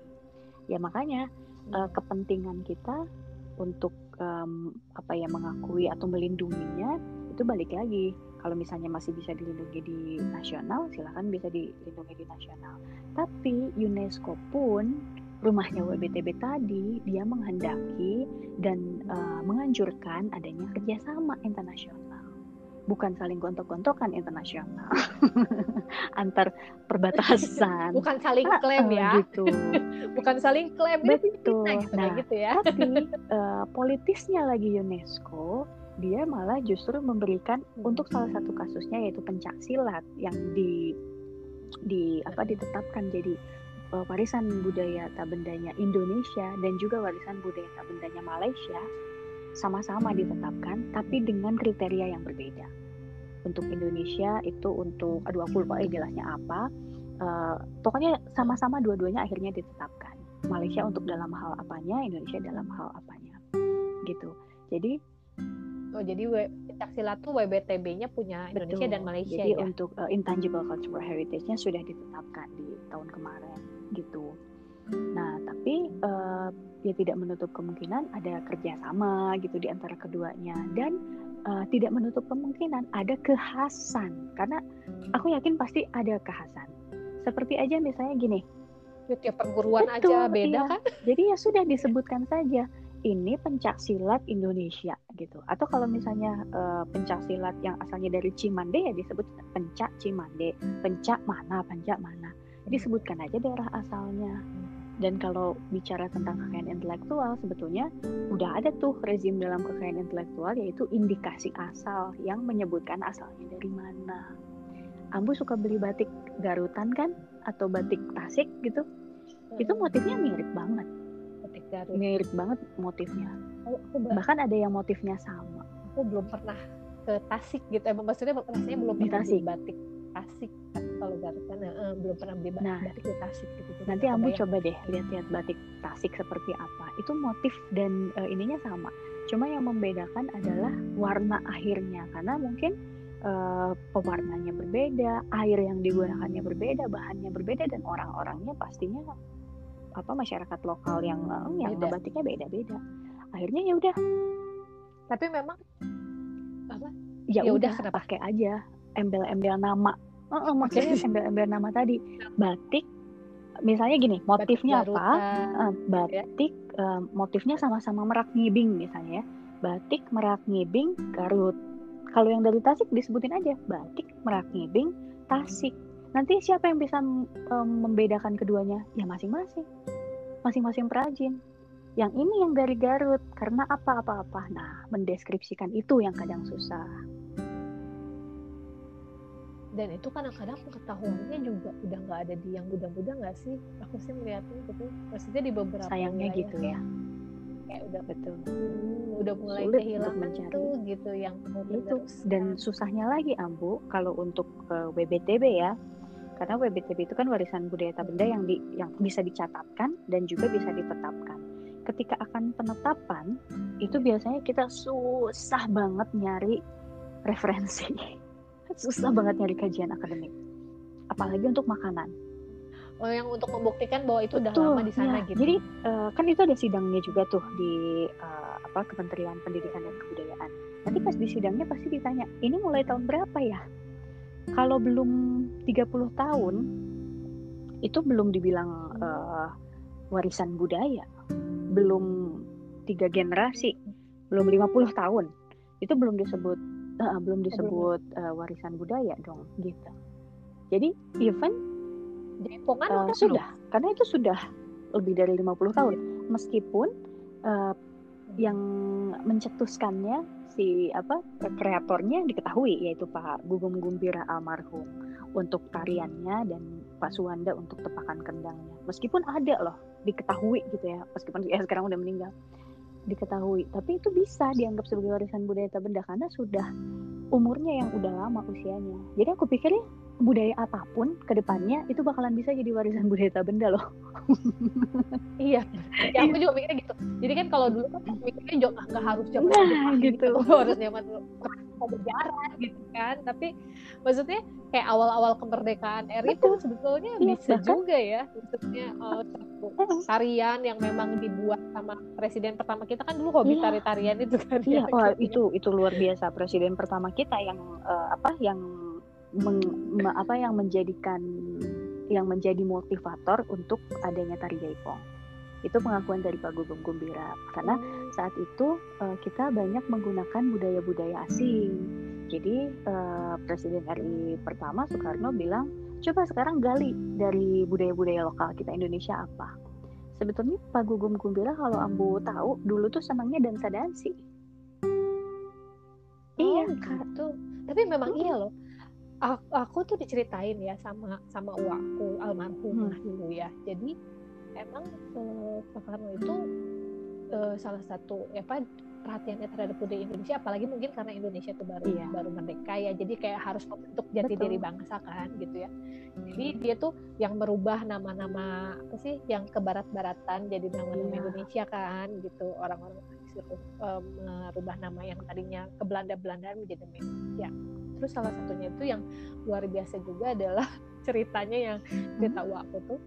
S2: Ya makanya uh, kepentingan kita untuk um, apa ya mengakui atau melindunginya itu balik lagi. Kalau misalnya masih bisa dilindungi di nasional silahkan bisa dilindungi di nasional. Tapi UNESCO pun rumahnya WBTB tadi dia menghendaki dan uh, menganjurkan adanya kerjasama internasional bukan saling gontok-gontokan internasional. Antar perbatasan.
S1: Bukan saling klaim ya.
S2: gitu.
S1: Bukan saling klaim
S2: betul.
S1: gitu,
S2: nah
S1: gitu ya.
S2: tapi uh, politisnya lagi UNESCO dia malah justru memberikan hmm. untuk salah satu kasusnya yaitu pencak silat yang di di apa ditetapkan jadi uh, warisan budaya tak bendanya Indonesia dan juga warisan budaya tak bendanya Malaysia sama-sama ditetapkan tapi dengan kriteria yang berbeda. Untuk Indonesia itu untuk aduh aku lupa eh, jelasnya apa. Uh, pokoknya sama-sama dua-duanya akhirnya ditetapkan. Malaysia untuk dalam hal apanya, Indonesia dalam hal apanya. Gitu. Jadi
S1: Oh, jadi silat tuh WBTB-nya punya Indonesia betul. dan Malaysia
S2: jadi
S1: ya.
S2: untuk uh, intangible cultural heritage-nya sudah ditetapkan di tahun kemarin gitu. Nah, tapi uh, ya tidak menutup kemungkinan ada kerjasama gitu di antara keduanya dan uh, tidak menutup kemungkinan ada kekhasan karena aku yakin pasti ada kekhasan. Seperti aja misalnya gini.
S1: Ya, tiap perguruan Betul, aja beda iya. kan?
S2: Jadi ya sudah disebutkan saja ini pencak silat Indonesia gitu. Atau kalau misalnya uh, pencak silat yang asalnya dari Cimande ya disebut pencak Cimande, pencak mana, pencak mana. Disebutkan aja daerah asalnya dan kalau bicara tentang kekayaan intelektual, sebetulnya udah ada tuh rezim dalam kekayaan intelektual yaitu indikasi asal yang menyebutkan asalnya dari mana. Ambu suka beli batik Garutan kan atau batik Tasik gitu. Itu hmm. motifnya mirip banget. Batik Garut. Mirip banget motifnya. Oh, Bahkan ada yang motifnya sama.
S1: Aku belum pernah ke Tasik gitu. Emang maksudnya rasanya belum pernah
S2: Tasik.
S1: batik Tasik kalau Garut kan uh, belum pernah beli batik, nah, batik di Tasik gitu.
S2: Nanti kamu coba deh lihat-lihat batik Tasik seperti apa. Itu motif dan uh, ininya sama. Cuma yang membedakan adalah warna akhirnya karena mungkin uh, pewarnanya berbeda, air yang digunakannya berbeda, bahannya berbeda dan orang-orangnya pastinya apa masyarakat lokal yang uh, yang beda. batiknya beda-beda. Akhirnya ya udah.
S1: Tapi memang
S2: apa? Ya, ya udah pakai aja embel-embel nama Oh, oh maksudnya embel-embel nama tadi. Batik misalnya gini motifnya batik apa uh, batik uh, motifnya sama-sama merak ngibing misalnya ya. Batik merak ngibing Garut. Kalau yang dari Tasik disebutin aja batik merak ngibing Tasik. Nanti siapa yang bisa um, membedakan keduanya? Ya masing-masing. Masing-masing perajin. Yang ini yang dari Garut karena apa-apa-apa. Nah mendeskripsikan itu yang kadang susah
S1: dan itu kadang-kadang pengetahuannya juga udah nggak ada di yang muda-muda nggak sih? Aku sih melihatnya gitu. Maksudnya di beberapa
S2: sayangnya gitu ya.
S1: kayak udah betul. Hmm, udah mulai Sulit kehilangan mencari. tuh gitu yang
S2: itu dan susahnya lagi ambu kalau untuk uh, eh, WBTB ya. Karena WBTB itu kan warisan budaya tak benda yang di yang bisa dicatatkan dan juga bisa ditetapkan. Ketika akan penetapan itu biasanya kita susah banget nyari referensi susah banget nyari kajian akademik. Apalagi untuk makanan.
S1: Oh yang untuk membuktikan bahwa itu Betul, udah lama di sana ya. gitu.
S2: Jadi uh, kan itu ada sidangnya juga tuh di uh, apa Kementerian Pendidikan dan Kebudayaan. Nanti pas di sidangnya pasti ditanya ini mulai tahun berapa ya? Kalau belum 30 tahun itu belum dibilang uh, warisan budaya. Belum tiga generasi. Belum 50 tahun. Itu belum disebut uh, belum disebut uh, warisan budaya dong gitu. Jadi even
S1: Jaipongan
S2: uh, sudah. belum? karena itu sudah lebih dari 50 tahun. Meskipun uh, yang mencetuskannya si apa kreatornya diketahui yaitu Pak Gugum Gumbira almarhum untuk tariannya dan Pak Suwanda untuk tepakan kendangnya. Meskipun ada loh diketahui gitu ya meskipun ya sekarang udah meninggal diketahui. Tapi itu bisa dianggap sebagai warisan budaya tak benda karena sudah umurnya yang udah lama usianya. Jadi aku pikir ya budaya apa pun ke depannya itu bakalan bisa jadi warisan budaya tak benda loh.
S1: iya, ya aku juga mikirnya gitu. Jadi kan kalau dulu kan mikirnya juga nggak harus zaman
S2: nah, gitu.
S1: gitu, harus zaman berjarak gitu kan. Tapi maksudnya kayak awal-awal kemerdekaan RI itu sebetulnya iya, bisa bahkan, juga ya, maksudnya uh, tarian yang memang dibuat sama presiden pertama kita kan dulu hobi iya. tari-tarian itu kan.
S2: Iya, ya, oh, itu itu luar biasa presiden pertama kita yang uh, apa yang meng, me, apa yang menjadikan yang menjadi motivator untuk adanya tari jaipong. Itu pengakuan dari Pak Gugum Gumbira karena saat itu uh, kita banyak menggunakan budaya-budaya asing. Jadi uh, Presiden RI pertama Soekarno bilang coba sekarang gali dari budaya-budaya lokal kita Indonesia apa. Sebetulnya Pak Gugum Gumbira kalau Ambu tahu dulu tuh senangnya dansa dansi
S1: oh, iya gitu. Tapi memang hmm. iya loh aku, aku tuh diceritain ya sama sama uaku almarhumah hmm. dulu ya jadi emang eh, Soekarno itu eh, salah satu ya apa perhatiannya terhadap budaya Indonesia apalagi mungkin karena Indonesia itu baru iya. baru merdeka ya jadi kayak harus membentuk jati Betul. diri bangsa kan gitu ya jadi dia tuh yang merubah nama-nama apa sih yang ke barat-baratan jadi nama-nama iya. Indonesia kan gitu orang-orang disuruh um, merubah nama yang tadinya ke Belanda-Belandaan menjadi Indonesia terus salah satunya itu yang luar biasa juga adalah ceritanya yang cerita hmm. aku tuh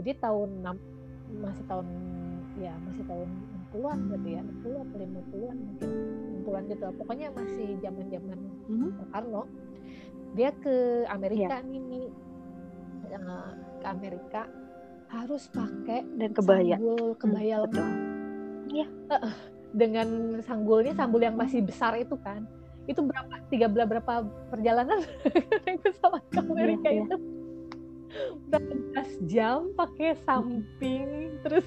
S1: jadi tahun 6 masih tahun ya masih tahun 60-an berarti ya 60 atau 50-an mungkin 60-an gitu pokoknya masih zaman-zaman hmm. Soekarno dia ke Amerika yeah. nih uh, ke Amerika harus pakai
S2: dan kebaya
S1: sanggul kebaya hmm, betul. ya uh, dengan sanggulnya sanggul yang masih besar itu kan itu berapa tiga belas berapa perjalanan naik pesawat ke iya, Amerika yeah, itu berapa belas jam pakai samping terus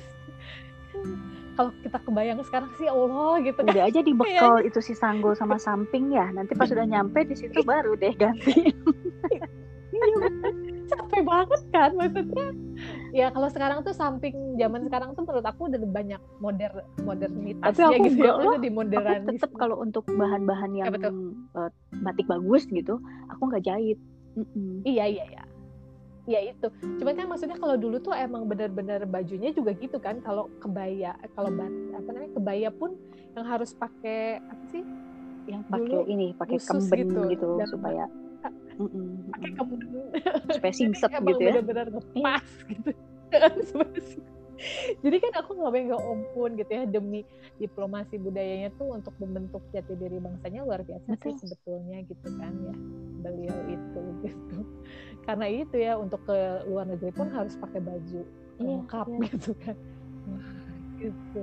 S1: kalau kita kebayang sekarang sih Allah gitu
S2: kan. Udah aja dibekal itu si sanggul sama samping ya. Nanti pas sudah nyampe di situ baru deh ganti.
S1: banget kan maksudnya. Ya kalau sekarang tuh samping zaman sekarang tuh menurut aku udah banyak moder modernitasnya
S2: Tapi
S1: gitu
S2: ya. Loh, di modern tetap kalau untuk bahan-bahan yang ya, uh, batik bagus gitu aku nggak jahit.
S1: Mm -mm. iya iya. Iya ya itu. Cuman kan maksudnya kalau dulu tuh emang benar-benar bajunya juga gitu kan kalau kebaya kalau apa namanya kebaya pun yang harus pakai apa sih?
S2: Yang pakai ini pakai kemben gitu, gitu supaya
S1: pakai
S2: supaya simsep gitu ya.
S1: benar-benar ngepas gitu. Jadi kan aku nggak pengen ompun gitu ya demi diplomasi budayanya tuh untuk membentuk jati diri bangsanya luar biasa Betul. sih sebetulnya gitu kan ya beliau itu gitu. Karena itu ya untuk ke luar negeri pun harus pakai baju iya, lengkap iya. gitu kan. Gitu.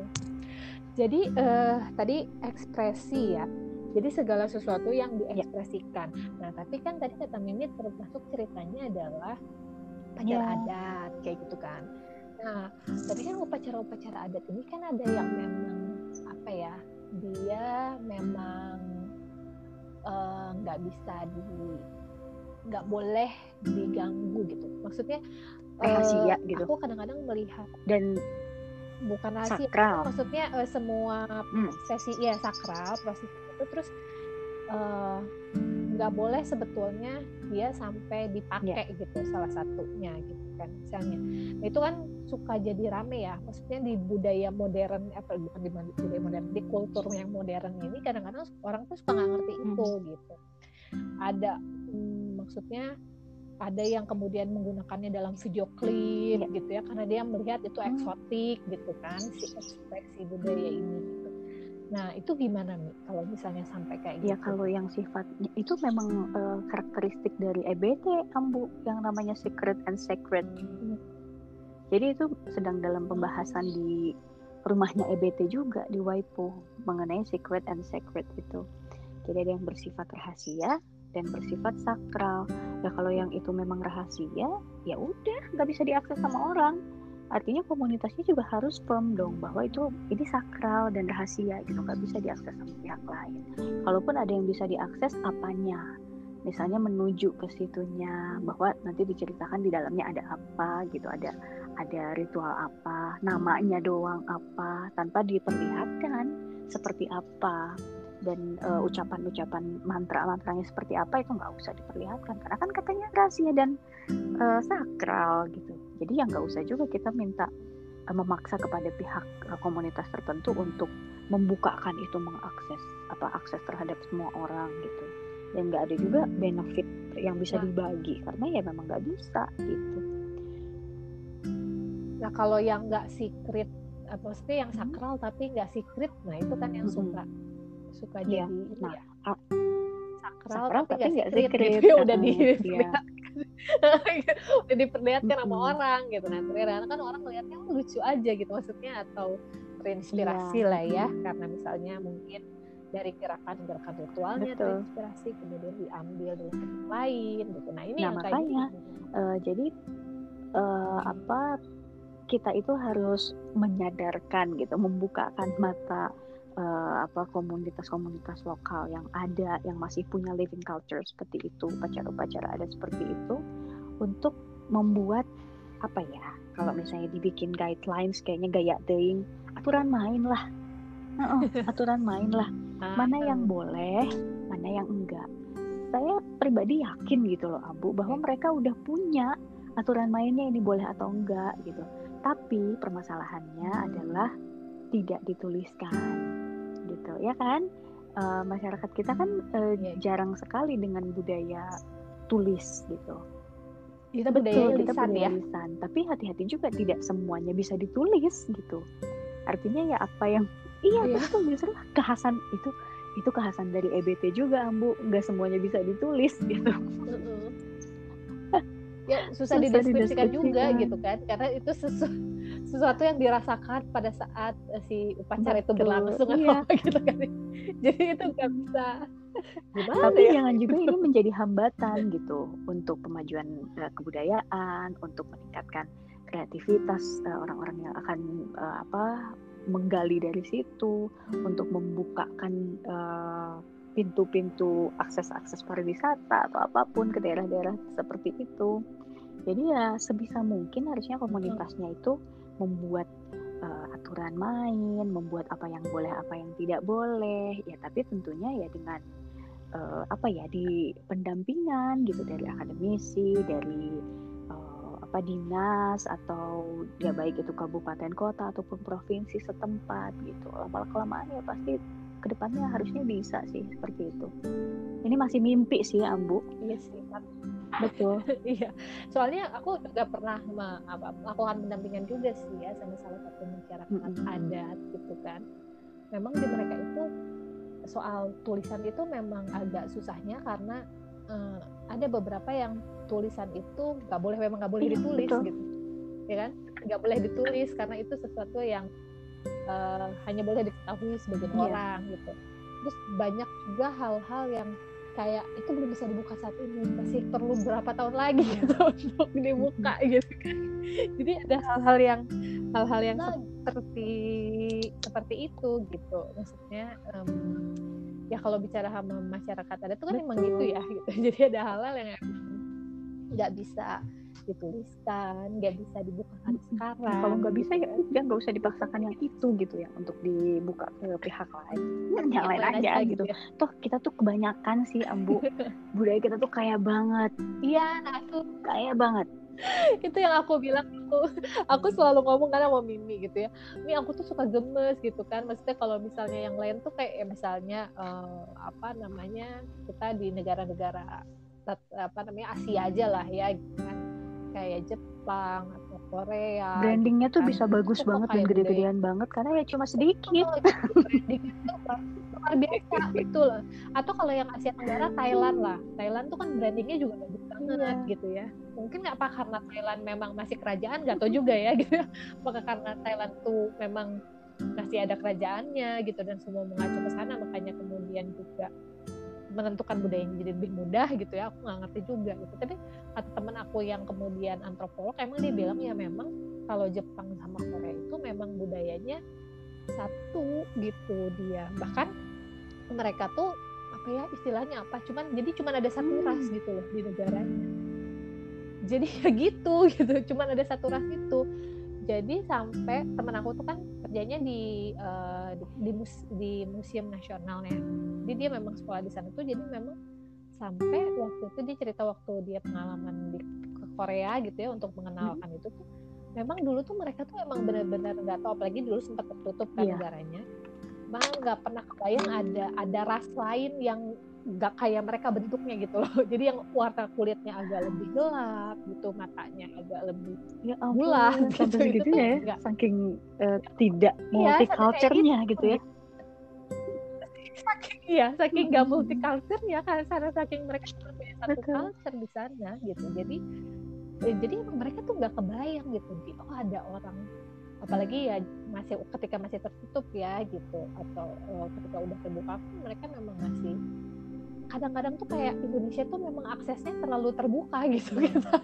S1: Jadi uh, tadi ekspresi ya jadi segala sesuatu yang iya. diekspresikan. Nah, tapi kan tadi kata Mimi termasuk ceritanya adalah upacara yeah. adat kayak gitu kan. Nah, tapi kan upacara-upacara adat ini kan ada yang memang apa ya? Dia memang eh, nggak uh, bisa di nggak boleh diganggu gitu. Maksudnya
S2: rahasia uh, gitu.
S1: Aku kadang-kadang melihat
S2: dan
S1: bukan rahasia,
S2: sakral.
S1: maksudnya uh, semua hmm. sesi ya sakral proses itu terus eh, nggak uh, boleh sebetulnya dia sampai dipakai yeah. gitu salah satunya gitu kan misalnya nah, itu kan suka jadi rame ya maksudnya di budaya modern apa bukan di budaya modern di kultur yang modern ini kadang-kadang orang tuh suka nggak ngerti itu hmm. gitu ada hmm, maksudnya ada yang kemudian menggunakannya dalam video klip yeah. gitu ya karena dia melihat itu hmm. eksotik gitu kan si ekspresi budaya ini Nah, itu gimana nih kalau misalnya sampai kayak
S2: ya, gitu? Ya kalau yang sifatnya itu memang uh, karakteristik dari EBT Ambu yang namanya secret and sacred. Hmm. Jadi itu sedang dalam pembahasan di rumahnya EBT juga di Waipo mengenai secret and sacred itu. Jadi ada yang bersifat rahasia dan bersifat sakral. Ya kalau yang itu memang rahasia, ya udah nggak bisa diakses sama orang artinya komunitasnya juga harus firm dong bahwa itu ini sakral dan rahasia gitu nggak bisa diakses sama pihak lain. Kalaupun ada yang bisa diakses apanya? Misalnya menuju ke situnya bahwa nanti diceritakan di dalamnya ada apa gitu ada ada ritual apa namanya doang apa tanpa diperlihatkan seperti apa. Dan uh, ucapan-ucapan mantra-mantranya seperti apa itu nggak usah diperlihatkan karena kan katanya rahasia dan uh, sakral gitu jadi ya nggak usah juga kita minta uh, memaksa kepada pihak uh, komunitas tertentu untuk membukakan itu mengakses apa akses terhadap semua orang gitu dan nggak ada juga benefit yang bisa nah. dibagi karena ya memang nggak bisa gitu
S1: nah kalau yang nggak secret maksudnya yang hmm. sakral hmm. tapi nggak secret nah itu kan yang hmm. suka suka yeah. jadi nah, ya. sakral, sakral tapi nggak secret, secret. Gitu, udah di ya. diperlihatkan sama orang gitu. Nah ternyata kan orang melihatnya oh, lucu aja gitu maksudnya atau terinspirasi yeah. lah ya karena misalnya mungkin dari gerakan-gerakan ritualnya Betul. terinspirasi kemudian diambil dari tempat lain gitu. Nah ini
S2: nah, yang makanya uh, jadi uh, apa kita itu harus menyadarkan gitu membukakan mata uh, apa komunitas-komunitas lokal yang ada yang masih punya living culture seperti itu upacara-upacara ada seperti itu untuk membuat apa ya kalau misalnya dibikin guidelines kayaknya gaya deing aturan main lah. Uh, aturan main lah. Mana yang boleh mana yang enggak. Saya pribadi yakin gitu loh Abu bahwa mereka udah punya aturan mainnya ini boleh atau enggak gitu. Tapi permasalahannya adalah tidak dituliskan gitu ya kan? Uh, masyarakat kita kan uh, yeah. jarang sekali dengan budaya tulis gitu.
S1: Kita budaya
S2: Betul, kita budaya ya? lisan tapi hati-hati juga tidak semuanya bisa ditulis gitu. Artinya ya apa yang iya yeah. betul justru kekhasan itu itu kekhasan dari EBT juga Ambu. Nggak semuanya bisa ditulis gitu.
S1: Ya susah, susah dideskripsikan juga gitu kan? Karena itu sesuatu sesuatu yang dirasakan pada saat uh, si upacara Betul. itu berlangsung iya. apa gitu kan jadi itu nggak bisa
S2: Gimana tapi ya? jangan juga ini menjadi hambatan gitu untuk pemajuan uh, kebudayaan untuk meningkatkan kreativitas uh, orang-orang yang akan uh, apa menggali dari situ untuk membukakan uh, pintu-pintu akses-akses pariwisata atau apa pun ke daerah-daerah seperti itu. Jadi ya sebisa mungkin harusnya komunitasnya itu membuat uh, aturan main, membuat apa yang boleh, apa yang tidak boleh. Ya tapi tentunya ya dengan uh, apa ya di pendampingan gitu dari akademisi, dari uh, apa dinas atau ya baik itu kabupaten kota ataupun provinsi setempat gitu. Lama kelamaan ya pasti ke depannya harusnya bisa sih seperti itu. Ini masih mimpi sih Ambu.
S1: Iya sih
S2: betul
S1: iya soalnya aku juga pernah melakukan pendampingan juga sih ya sama salah satu masyarakat mm-hmm. adat gitu kan memang di mereka itu soal tulisan itu memang agak susahnya karena uh, ada beberapa yang tulisan itu nggak boleh memang nggak boleh iya, ditulis betul. gitu ya kan nggak boleh ditulis karena itu sesuatu yang uh, hanya boleh diketahui sebagian yeah. orang gitu terus banyak juga hal-hal yang kayak itu belum bisa dibuka saat ini masih perlu berapa tahun lagi gitu untuk dibuka gitu kan. Jadi ada hal-hal yang hal-hal yang nah, seperti seperti itu gitu. Maksudnya um, ya kalau bicara sama masyarakat ada itu kan Betul. emang gitu ya gitu. Jadi ada hal-hal yang nggak bisa dituliskan nggak bisa dibukakan sekarang.
S2: Kalau nggak bisa ya udah nggak usah dipaksakan yang itu gitu ya untuk dibuka ke pihak lain. Yang, yang lain aja, aja gitu. ya. toh kita tuh kebanyakan sih ambu. Budaya kita tuh kaya banget.
S1: Iya nah tuh
S2: kaya banget.
S1: itu yang aku bilang aku aku selalu ngomong kan sama Mimi gitu ya. Ini aku tuh suka gemes gitu kan. Maksudnya kalau misalnya yang lain tuh kayak ya misalnya uh, apa namanya kita di negara-negara apa namanya Asia aja lah ya kan kayak Jepang atau Korea
S2: brandingnya tuh kan. bisa bagus banget dan gede-gedean banget karena ya cuma sedikit.
S1: Luar biasa itu loh. Atau kalau yang Asia Tenggara Thailand lah. Thailand tuh kan brandingnya juga bagus banget yeah. gitu ya. Mungkin nggak apa karena Thailand memang masih kerajaan nggak tau juga ya gitu. Apakah karena Thailand tuh memang masih ada kerajaannya gitu dan semua mengacu ke sana makanya kemudian juga menentukan budayanya jadi lebih mudah gitu ya aku nggak ngerti juga gitu. Tapi kata teman aku yang kemudian antropolog emang dia bilang ya memang kalau Jepang sama Korea itu memang budayanya satu gitu dia. Bahkan mereka tuh apa ya istilahnya apa cuman jadi cuman ada satu hmm. ras gitu loh di negaranya. Jadi ya gitu gitu cuman ada satu ras itu jadi sampai temen aku tuh kan kerjanya di uh, di, di, mus, di museum nasionalnya jadi dia memang sekolah di sana tuh jadi memang sampai waktu itu dia cerita waktu dia pengalaman di ke Korea gitu ya untuk mengenalkan hmm. itu tuh memang dulu tuh mereka tuh emang benar-benar nggak tahu apalagi dulu sempat tertutup kan yeah. negaranya emang nggak pernah kebayang ada ada ras lain yang nggak kayak mereka bentuknya gitu loh. Jadi yang warna kulitnya agak lebih gelap gitu matanya agak lebih
S2: ya bulat gitu, gitu ya gak, saking uh, tidak iya, multiculturnya gitu, gitu ya.
S1: Saking iya saking nggak multiculturnya kan karena saking mereka berbeda satu culture di sana gitu. Jadi ya, jadi mereka tuh nggak kebayang gitu oh ada orang apalagi ya masih ketika masih tertutup ya gitu atau uh, ketika udah terbuka pun mereka memang masih kadang-kadang tuh kayak Indonesia tuh memang aksesnya terlalu terbuka gitu kita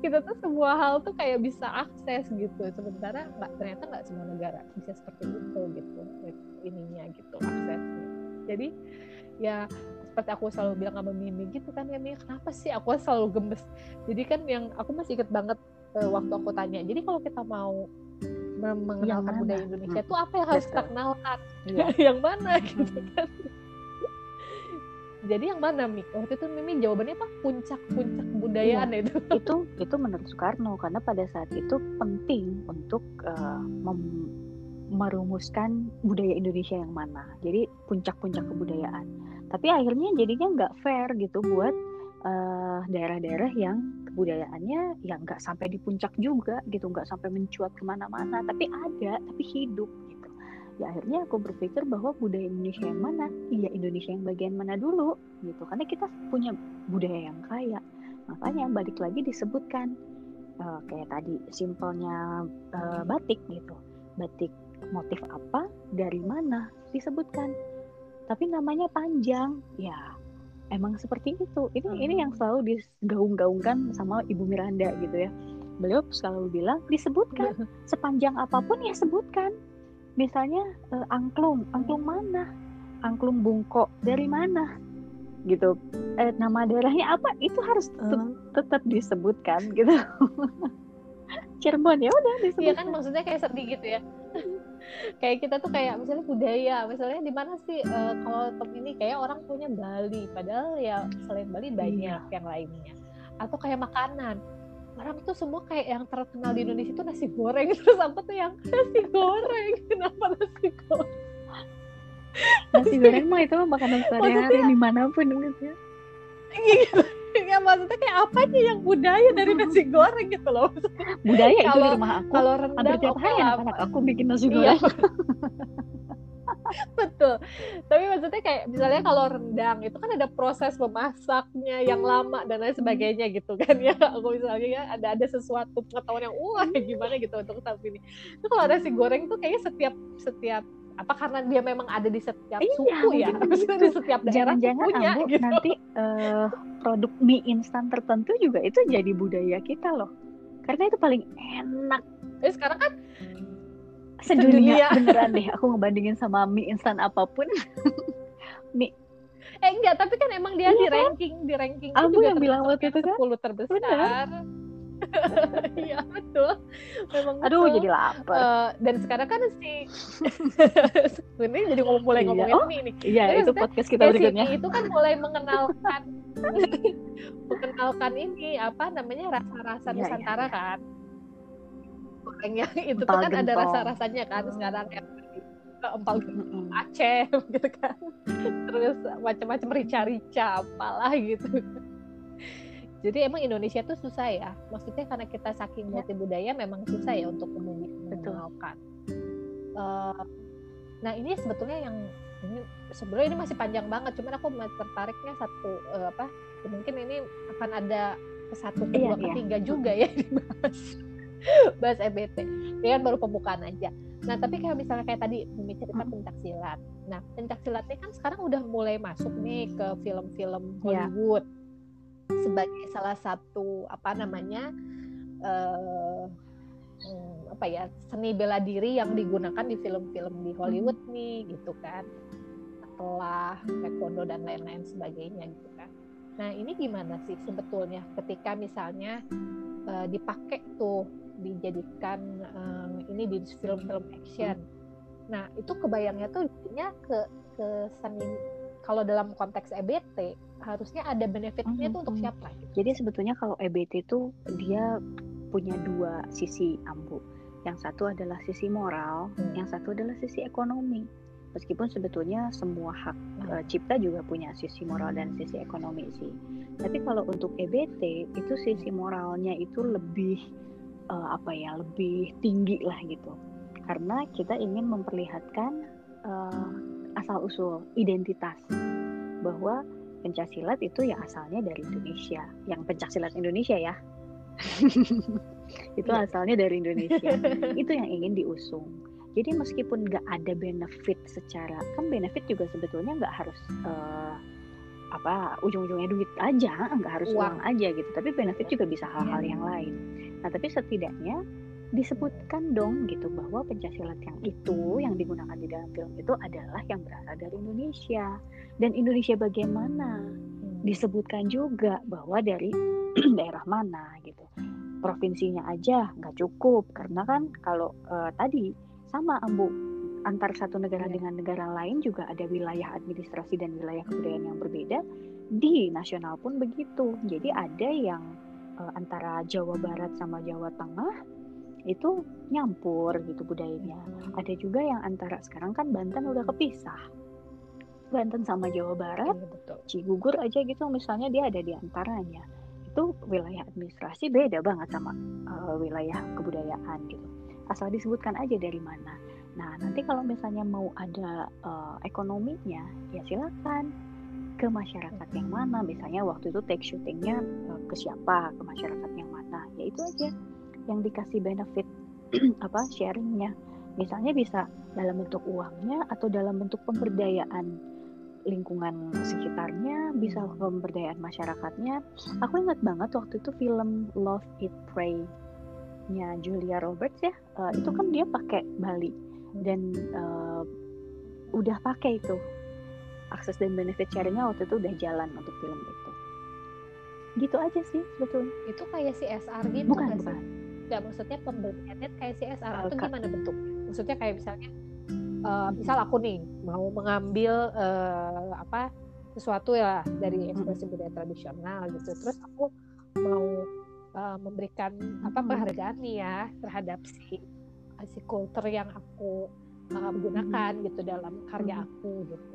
S1: kita tuh semua hal tuh kayak bisa akses gitu. Sementara nggak ternyata nggak semua negara bisa seperti itu gitu ininya gitu aksesnya. Jadi ya seperti aku selalu bilang sama Mimi gitu kan ya Mimi kenapa sih aku selalu gemes? Jadi kan yang aku masih inget banget uh, waktu aku tanya jadi kalau kita mau mengenalkan budaya Indonesia hmm. tuh apa yang harus kita kenalkan? Ya. yang mana? Gitu kan jadi yang mana Mik waktu itu Mimi jawabannya apa? Puncak-puncak kebudayaan
S2: iya, itu. Itu itu menurut Soekarno karena pada saat itu penting untuk uh, merumuskan budaya Indonesia yang mana. Jadi puncak-puncak kebudayaan. Tapi akhirnya jadinya nggak fair gitu buat daerah daerah-daerah yang kebudayaannya yang nggak sampai di puncak juga gitu nggak sampai mencuat ke mana-mana. Tapi ada tapi hidup ya akhirnya aku berpikir bahwa budaya Indonesia yang mana? Iya Indonesia yang bagian mana dulu? Gitu karena kita punya budaya yang kaya. Makanya balik lagi disebutkan uh, kayak tadi simpelnya uh, batik gitu. Batik motif apa? Dari mana? Disebutkan. Tapi namanya panjang. Ya emang seperti itu. Ini hmm. ini yang selalu digaung-gaungkan sama Ibu Miranda gitu ya. Beliau selalu bilang disebutkan. Sepanjang apa pun ya sebutkan misalnya uh, angklung. Angklung mana? Angklung bungkok. Dari mana? Gitu. Eh, nama daerahnya apa? Itu harus tetap, uh. tetap disebutkan gitu. Cirebon ya udah disebut
S1: iya kan maksudnya kayak sedih gitu ya. Kayak kita tuh kayak misalnya budaya misalnya di mana sih uh, kalau top ini kayak orang punya Bali. Padahal ya selain Bali banyak iya. yang lainnya. Atau kayak makanan orang tuh semua kayak yang terkenal di Indonesia itu nasi goreng. Terus aku tuh yang nasi goreng? Kenapa nasi goreng?
S2: Nasi goreng mah itu makanan sehari-hari di mana pun gitu ya.
S1: Gitu. ya maksudnya kayak apa sih yang budaya dari nasi goreng gitu loh.
S2: Budaya itu di rumah aku. kalau rendang hampir tiap hari anak-anak aku bikin nasi iya.
S1: betul. Tapi maksudnya kayak misalnya kalau rendang itu kan ada proses memasaknya yang lama dan lain sebagainya gitu kan ya. Aku misalnya ya ada ada sesuatu pengetahuan yang wah gimana gitu untuk saat ini. Itu kalau nasi goreng tuh kayaknya setiap setiap apa karena dia memang ada di setiap iya, suku ya
S2: gitu. di setiap daerah jangan punya ambu, gitu. nanti uh, produk mie instan tertentu juga itu jadi budaya kita loh. Karena itu paling enak.
S1: Jadi sekarang kan
S2: sedunia, sedunia. beneran deh aku ngebandingin sama mie instan apa pun mie
S1: eh enggak tapi kan emang dia iya, di kan? ranking di ranking
S2: aku yang bilang waktu itu kan
S1: 10 terbesar Iya betul.
S2: Memang Aduh betul. jadi lapar. Uh,
S1: dan sekarang kan si ini jadi ngomong mulai iya. ngomongin oh, ini.
S2: Iya itu podcast kita berikutnya.
S1: itu kan mulai mengenalkan mengenalkan ini apa namanya rasa-rasa iya, Nusantara iya, iya. Kan gorengnya itu tuh kan ada rasa-rasanya kan sekarang yang empal Aceh gitu kan. Terus macam-macam rica-rica apalah gitu. Jadi emang Indonesia tuh susah ya. Maksudnya karena kita saking ya. multi budaya memang susah ya untuk mengenalkan uh, nah ini sebetulnya yang ini sebenarnya ini masih panjang banget. Cuman aku tertariknya satu uh, apa mungkin ini akan ada satu kedua iya, ketiga iya. juga ya dibahas bahas EBT ini kan baru pembukaan aja nah tapi kayak misalnya kayak tadi Mimi cerita hmm. pencak silat nah pencak silatnya kan sekarang udah mulai masuk nih ke film-film iya. Hollywood ya. sebagai salah satu apa namanya uh, apa ya seni bela diri yang digunakan di film-film di Hollywood hmm. nih gitu kan setelah taekwondo dan lain-lain sebagainya gitu kan nah ini gimana sih sebetulnya ketika misalnya uh, dipakai tuh dijadikan um, ini di film-film action. Nah itu kebayangnya tuh jadinya ke ke seni kalau dalam konteks EBT harusnya ada benefitnya
S2: Mhm,
S1: tuh untuk
S2: mhm.
S1: siapa gitu.
S2: Jadi sebetulnya kalau EBT itu dia punya dua sisi ambu. Yang satu adalah sisi moral,
S1: Hmm.
S2: yang satu adalah sisi ekonomi. Meskipun sebetulnya semua hak
S1: Hmm.
S2: eh, cipta juga punya sisi moral dan sisi ekonomi sih. Tapi kalau untuk EBT itu sisi moralnya itu lebih eh, apa ya, lebih tinggi lah gitu. Karena kita ingin memperlihatkan eh, asal usul identitas bahwa pencaksilat itu ya asalnya dari Indonesia. Yang pencaksilat Indonesia ya. itu
S1: Iya.
S2: asalnya dari Indonesia. itu yang ingin diusung. Jadi meskipun nggak ada benefit secara kan benefit juga sebetulnya nggak harus eh, apa ujung-ujungnya duit aja, nggak harus
S1: Uang.
S2: uang. aja gitu. Tapi benefit juga bisa hal-hal
S1: Iya.
S2: yang lain. Nah tapi setidaknya disebutkan dong gitu bahwa pencaksilat yang itu yang digunakan di dalam film itu adalah yang berasal dari Indonesia dan Indonesia bagaimana
S1: Hmm.
S2: disebutkan juga bahwa dari daerah mana gitu provinsinya aja nggak cukup karena kan kalau eh, tadi sama ambu antar satu negara
S1: Iya.
S2: dengan negara lain juga ada wilayah administrasi dan wilayah kebudayaan yang berbeda di nasional pun begitu. Jadi ada yang eh, antara Jawa Barat sama Jawa Tengah itu nyampur gitu budayanya. Ada juga yang antara sekarang kan Banten udah kepisah. Banten sama Jawa Barat
S1: Iya, betul.
S2: Cigugur aja gitu misalnya dia ada di antaranya. Itu wilayah administrasi beda banget sama uh, wilayah kebudayaan gitu. Asal disebutkan aja dari mana nah nanti kalau misalnya mau ada uh, ekonominya ya silakan ke masyarakat yang mana. Misalnya waktu itu take shootingnya uh, ke siapa ke masyarakat yang mana. Ya itu aja yang dikasih benefit apa sharingnya. Misalnya bisa dalam bentuk uangnya atau dalam bentuk pemberdayaan lingkungan sekitarnya bisa pemberdayaan masyarakatnya. Aku ingat banget waktu itu film Love Eat Pray nya Julia Roberts ya eh, itu kan dia pakai Bali dan eh, udah pakai itu akses dan benefit sharingnya waktu itu udah jalan untuk film itu gitu aja sih sebetulnya
S1: Itu kayak CSR gitu
S2: bukan
S1: nggak
S2: bukan
S1: sih? Nggak maksudnya pemberiannya kayak CSR atau
S2: Kak.
S1: gimana bentuknya? Maksudnya kayak misalnya eh, misal aku nih mau mengambil eh, apa sesuatu ya dari ekspresi budaya tradisional gitu. Terus aku mau eh, memberikan apa penghargaan nih ya terhadap si si kultur yang aku eh, gunakan gitu dalam karya
S2: Mm.
S1: aku gitu.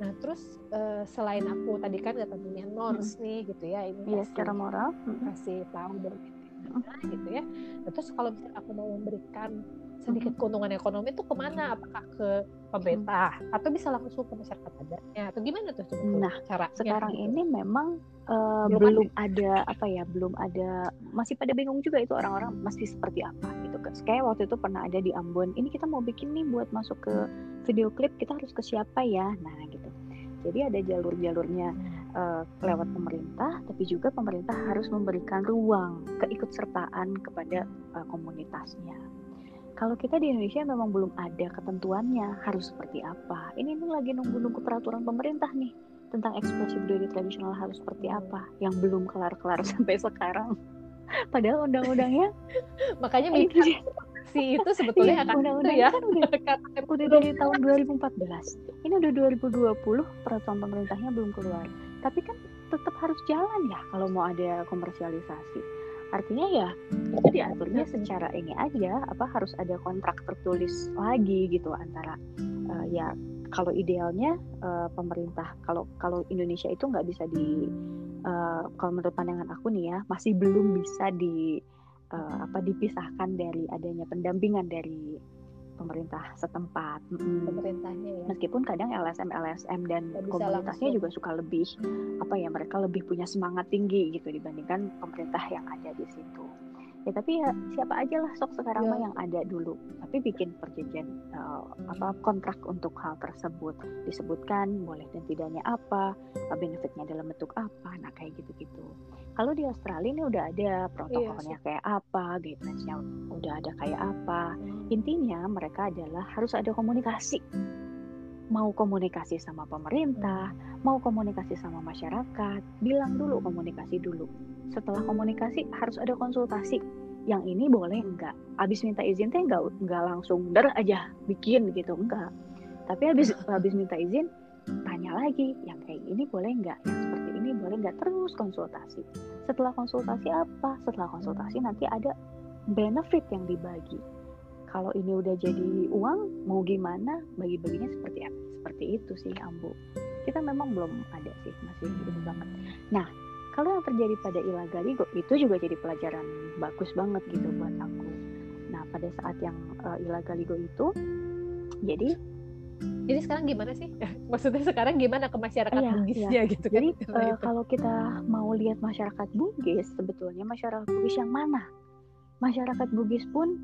S1: Nah terus eh, selain aku tadi kan katanya norms nih gitu ya ini kasih-
S2: secara moral
S1: kasih tahu dari mana gitu ya. Nah, terus kalau misalnya aku mau memberikan sedikit keuntungan ekonomi itu ke mana? Apakah ke pemerintah? Atau bisa langsung ke masyarakat adatnya? Atau gimana tuh
S2: Nah,
S1: caranya?
S2: sekarang
S1: gitu?
S2: ini memang uh,
S1: Belum
S2: belum, ada. apa ya belum ada masih pada bingung juga itu orang-orang masih seperti apa gitu kan kayak waktu itu pernah ada di Ambon ini kita mau bikin nih buat masuk ke video klip kita harus ke siapa ya? Nah gitu. Jadi ada jalur-jalurnya uh, lewat pemerintah tapi juga pemerintah harus memberikan ruang keikutsertaan kepada uh, komunitasnya kalau kita di Indonesia memang belum ada ketentuannya harus seperti apa ini ini lagi nunggu-nunggu peraturan pemerintah nih tentang ekspresi budaya tradisional harus seperti apa yang belum kelar-kelar sampai sekarang. Padahal undang-undangnya
S1: Makanya
S2: dia.
S1: si itu sebetulnya
S2: Iya,
S1: akan itu
S2: undang-undangnya
S1: ya.
S2: kan udah
S1: Kata-
S2: udah dari tahun 2014. Ini udah 2020 peraturan pemerintahnya belum keluar. Tapi kan tetap harus jalan ya kalau mau ada komersialisasi. Artinya ya itu diaturnya secara ini aja apa harus ada kontrak tertulis lagi gitu antara eh, ya kalau idealnya eh, pemerintah kalau kalau Indonesia itu nggak bisa di eh, kalau menurut pandangan aku nih ya masih belum bisa di eh, apa dipisahkan dari adanya pendampingan dari pemerintah setempat.
S1: Pemerintahnya ya.
S2: Meskipun kadang LSM LSM dan komunitasnya
S1: langsung.
S2: juga suka lebih apa ya mereka lebih punya semangat tinggi gitu dibandingkan pemerintah yang ada di situ. Ya tapi ya siapa aja lah sok sekarang
S1: Ya.
S2: mah yang ada dulu. Tapi bikin perjanjian eh, apa kontrak untuk hal tersebut disebutkan boleh dan tidaknya apa, eh, benefitnya dalam bentuk apa, nah kayak gitu-gitu. Kalau di Australia ini udah ada protokolnya kayak apa, guidelines-nya udah ada kayak apa. Intinya mereka adalah harus ada komunikasi. Mau komunikasi sama pemerintah, mau komunikasi sama masyarakat, bilang dulu komunikasi dulu. Setelah komunikasi harus ada konsultasi. Yang ini boleh enggak? Abis minta izin teh enggak enggak langsung der aja bikin gitu enggak. tapi habis habis minta izin tanya lagi yang kayak ini boleh nggak yang seperti ini boleh nggak terus konsultasi. Setelah konsultasi apa? Setelah konsultasi nanti ada benefit yang dibagi. Kalau ini udah jadi uang mau gimana? Bagi-baginya seperti apa? Seperti itu sih Ambu. Kita memang belum ada sih masih gitu banget. Nah kalau yang terjadi pada Ilagaligo itu juga jadi pelajaran bagus banget gitu buat aku nah pada saat yang uh, Ilagaligo itu jadi
S1: jadi sekarang gimana sih? Maksudnya sekarang gimana ke masyarakat iya, Bugisnya iya. gitu
S2: kan? Jadi uh, kalau kita mau lihat masyarakat Bugis, sebetulnya masyarakat Bugis yang mana? Masyarakat Bugis pun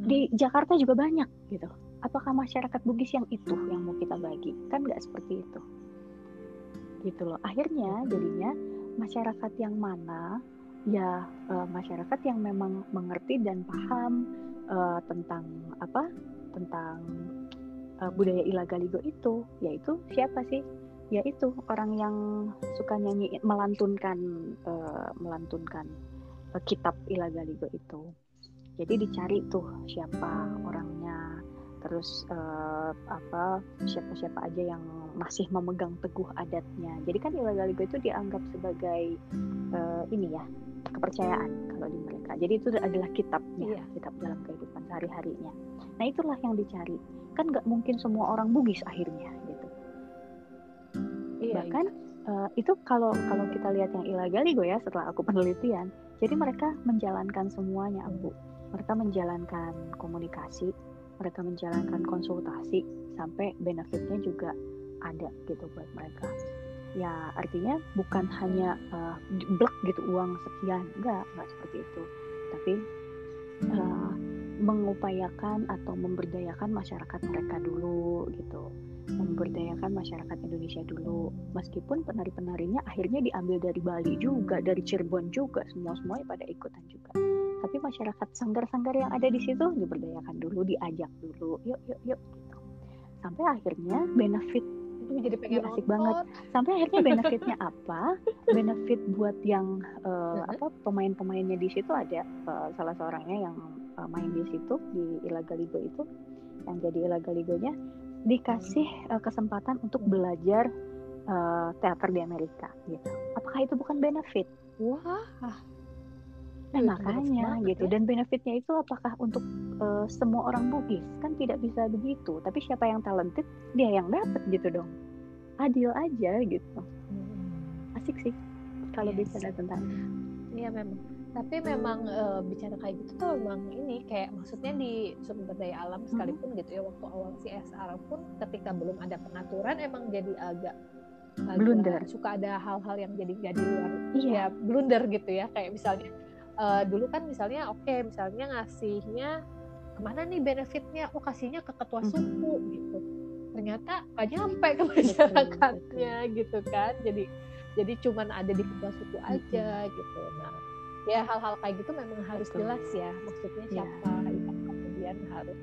S2: di Jakarta juga banyak gitu. Apakah masyarakat Bugis yang itu yang mau kita bagi? Kan nggak seperti itu. Gitu loh. Akhirnya jadinya masyarakat yang mana ya uh, masyarakat yang memang mengerti dan paham uh, tentang apa? Tentang uh, budaya Ilagaligo itu, yaitu siapa sih? Yaitu orang yang suka nyanyi melantunkan uh, melantunkan uh, kitab Ilagaligo itu jadi dicari tuh siapa orangnya terus uh, apa siapa-siapa aja yang masih memegang teguh adatnya. Jadi kan ilegaligo itu dianggap sebagai uh, ini ya kepercayaan kalau di mereka. Jadi itu adalah kitabnya iya. kitab dalam kehidupan sehari-harinya. Nah itulah yang dicari. Kan nggak mungkin semua orang Bugis akhirnya gitu. Iya, bahkan iya. Uh, itu kalau kalau kita lihat yang ilegaligo ya setelah aku penelitian jadi mereka menjalankan semuanya bu. Mereka menjalankan komunikasi mereka menjalankan konsultasi sampai benefitnya juga ada gitu buat mereka. Ya artinya bukan hanya uh, blek gitu uang sekian enggak enggak seperti itu. Tapi uh, mengupayakan atau memberdayakan masyarakat mereka dulu gitu. Memberdayakan masyarakat Indonesia dulu. Meskipun penari-penarinya akhirnya diambil dari Bali juga dari Cirebon juga semua semuanya pada ikutan juga tapi masyarakat sanggar-sanggar yang ada di situ diberdayakan dulu diajak dulu. Yuk yuk yuk gitu. Sampai akhirnya benefit
S1: jadi pengen
S2: asik banget. Sampai akhirnya benefitnya apa? Benefit buat yang uh, apa pemain-pemainnya di situ ada uh, salah seorangnya yang uh, main di situ di Ilagaligo itu yang jadi Ilagaligonya dikasih uh, kesempatan untuk belajar uh, teater di Amerika gitu. Apakah itu bukan benefit?
S1: Wah
S2: Nah, makanya gitu. Ya? Dan benefitnya itu apakah untuk uh, semua orang Bugis? Kan tidak bisa begitu. Tapi siapa yang talented, dia yang dapat gitu dong. Adil aja gitu. Hmm. Asik sih kalau yes. bicara tentang
S1: Iya memang. Tapi memang e, bicara kayak gitu tuh memang ini kayak maksudnya di sumber daya alam hmm. sekalipun hmm. gitu ya waktu awal CSR pun ketika belum ada pengaturan emang jadi agak
S2: blunder
S1: suka ada hal-hal yang jadi jadi luar iya ya, blunder gitu ya kayak misalnya uh, dulu kan misalnya oke okay, misalnya ngasihnya ke mana nih benefitnya? Oh kasihnya ke ketua hmm. suku gitu. Ternyata gak nyampe ke masyarakatnya gitu kan. Jadi jadi cuman ada di ketua suku aja gitu. Nah ya hal-hal kayak gitu memang harus jelas ya maksudnya iya. siapa yang kemudian harus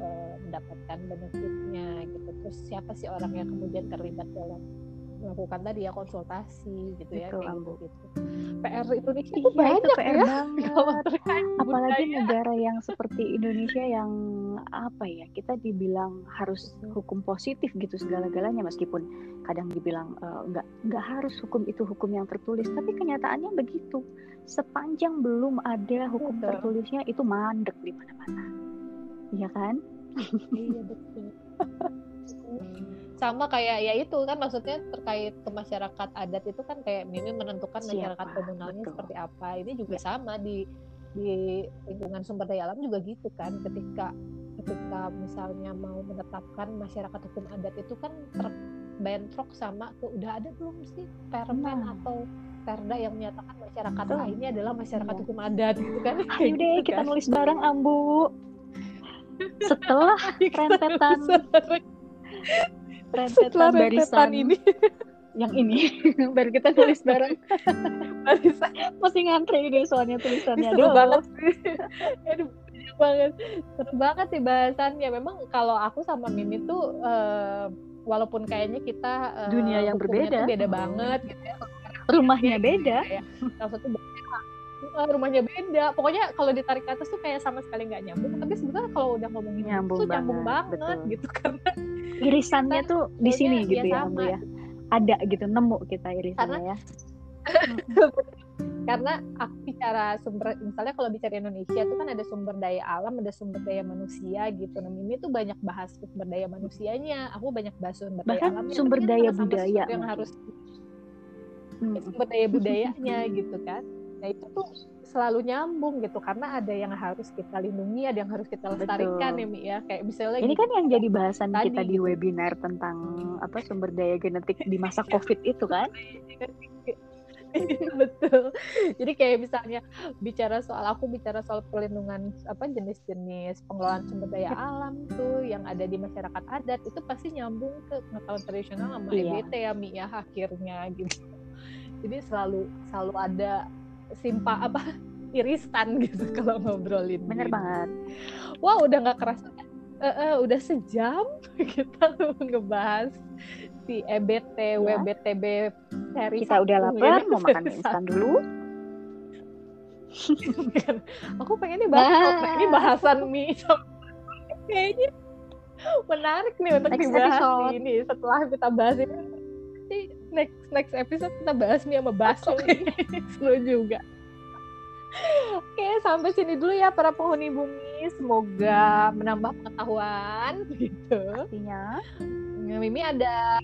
S1: uh, mendapatkan benefitnya gitu. Terus siapa sih orang yang kemudian terlibat dalam melakukan tadi ya konsultasi gitu ya kayak gitu, gitu. PR Indonesia itu iya, banyak itu PR ya.
S2: banget. apalagi negara yang seperti Indonesia yang apa ya kita dibilang harus hukum positif gitu segala-galanya meskipun kadang dibilang uh, nggak nggak harus hukum itu hukum yang tertulis tapi kenyataannya begitu. Sepanjang belum ada hukum betul. tertulisnya itu mandek di mana-mana. Iya kan?
S1: Iya betul sama kayak ya itu kan maksudnya terkait ke masyarakat adat itu kan kayak Mimi menentukan Siapa? masyarakat komunalnya Betul. seperti apa ini juga ya. sama di di lingkungan sumber daya alam juga gitu kan ketika ketika misalnya mau menetapkan masyarakat hukum adat itu kan terbentrok sama tuh udah ada belum sih permen nah. atau perda yang menyatakan masyarakat Betul. ini adalah masyarakat ya. hukum adat gitu kan
S2: ayo deh gitu kita kan. nulis bareng ambu setelah rentetan rentetan barisan. ini. Yang ini. Baru kita tulis bareng. Barisan. Masih ngantri deh soalnya tulisannya.
S1: Seru banget aduh banget. Seru banget sih bahasannya. Memang kalau aku sama Mimi tuh uh, walaupun kayaknya kita
S2: uh, dunia yang berbeda.
S1: beda banget gitu ya.
S2: Rumahnya beda
S1: ya. satu uh, rumahnya beda. Pokoknya kalau ditarik ke atas tuh kayak sama sekali nggak nyambung. Tapi sebenarnya kalau udah ngomongin
S2: nyambung
S1: tuh nyambung banget, banget gitu. Karena
S2: irisannya
S1: Kita
S2: tuh di sini
S1: ya
S2: gitu ya
S1: sama.
S2: ya. Ada gitu nemu kita irisannya ya.
S1: Karena aku bicara sumber misalnya kalau bicara Indonesia itu kan ada sumber daya alam ada sumber daya manusia gitu. Nah ini tuh banyak bahas sumber daya manusianya. Aku banyak bahas sumber daya
S2: Bahkan
S1: alamnya.
S2: sumber
S1: tapi kan
S2: daya budaya
S1: yang harus
S2: Hmm.
S1: sumber daya budayanya gitu kan. Nah itu tuh selalu nyambung gitu karena ada yang harus kita lindungi ada yang harus kita lestarikan
S2: Betul.
S1: ya Mi ya kayak misalnya
S2: Ini
S1: gitu.
S2: kan yang jadi bahasan
S1: Tadi
S2: kita di
S1: gitu.
S2: webinar tentang apa sumber daya genetik di masa COVID itu kan?
S1: betul jadi kayak misalnya bicara soal aku bicara soal perlindungan apa jenis-jenis pengelolaan sumber daya alam tuh yang ada di masyarakat adat itu pasti nyambung ke pengetahuan tradisional sama
S2: Iya.
S1: EBT ya Mi ya akhirnya gitu jadi selalu selalu ada simpa apa irisan gitu kalau ngobrolin
S2: Bener
S1: gini.
S2: banget.
S1: wah udah nggak kerasa Eh, eh, udah sejam kita tuh ngebahas si EBT,
S2: Ya.
S1: WBTB seri
S2: Kita udah
S1: satu,
S2: lapar,
S1: ya.
S2: mau makan instan dulu.
S1: aku pengen nih bahas
S2: Nah.
S1: ini bahasan mie kayaknya menarik nih untuk
S2: Next
S1: dibahas
S2: episode.
S1: ini setelah kita bahas ini next next episode kita bahas mie sama bakso seru juga Oke, sampai sini dulu ya para penghuni bumi. Semoga menambah pengetahuan gitu.
S2: Artinya
S1: Mimi ada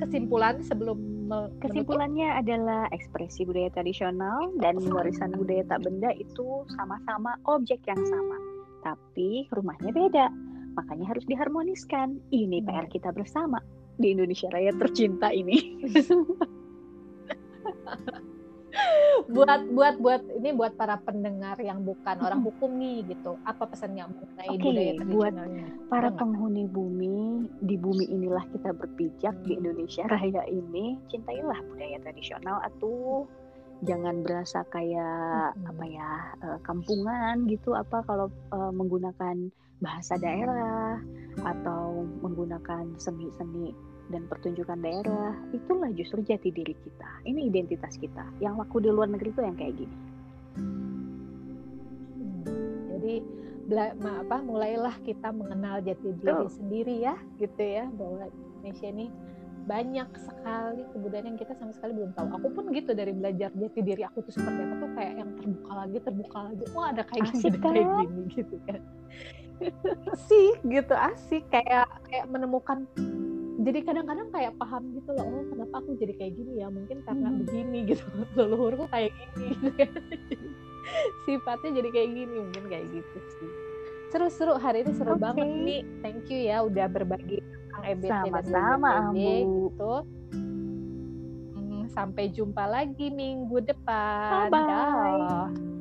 S1: kesimpulan sebelum menutup?
S2: kesimpulannya adalah ekspresi budaya tradisional dan warisan budaya tak benda itu sama-sama objek yang sama, tapi rumahnya beda. Makanya harus diharmoniskan. Ini. PR kita bersama di Indonesia Raya tercinta ini.
S1: buat buat buat ini buat para pendengar yang bukan orang hukum nih gitu. Apa pesannya mengenai
S2: Oke,
S1: budaya
S2: buat? Para penghuni bumi, di bumi inilah kita berpijak di Indonesia Raya ini. Cintailah budaya tradisional atau jangan berasa kayak
S1: Hmm.
S2: apa ya eh, kampungan gitu apa kalau eh, menggunakan bahasa daerah atau menggunakan seni-seni dan pertunjukan daerah itulah justru jati diri kita ini identitas kita yang laku di luar negeri itu yang kayak gini
S1: Hmm, Jadi bela- ma- apa mulailah kita mengenal jati diri
S2: Betul.
S1: sendiri ya gitu ya bahwa Indonesia ini banyak sekali kebudayaan yang kita sama sekali belum tahu. Aku pun gitu dari belajar jati diri aku tuh seperti apa tuh kayak yang terbuka lagi terbuka lagi. Wah ada kayak gini, ada kayak
S2: kan?
S1: gini gitu kan. Asik gitu asik kayak kayak menemukan jadi kadang-kadang kayak paham gitu loh oh kenapa aku jadi kayak gini ya mungkin karena
S2: Hmm.
S1: begini gitu leluhurku kayak gini gitu kan sifatnya jadi kayak gini mungkin kayak gitu sih seru-seru hari ini seru
S2: Oke.
S1: banget nih thank you ya udah berbagi tentang EBT dan
S2: Sama-sama,
S1: WBTB
S2: Ambu.
S1: gitu Hmm, sampai jumpa lagi minggu depan
S2: Bye-bye.
S1: Dah.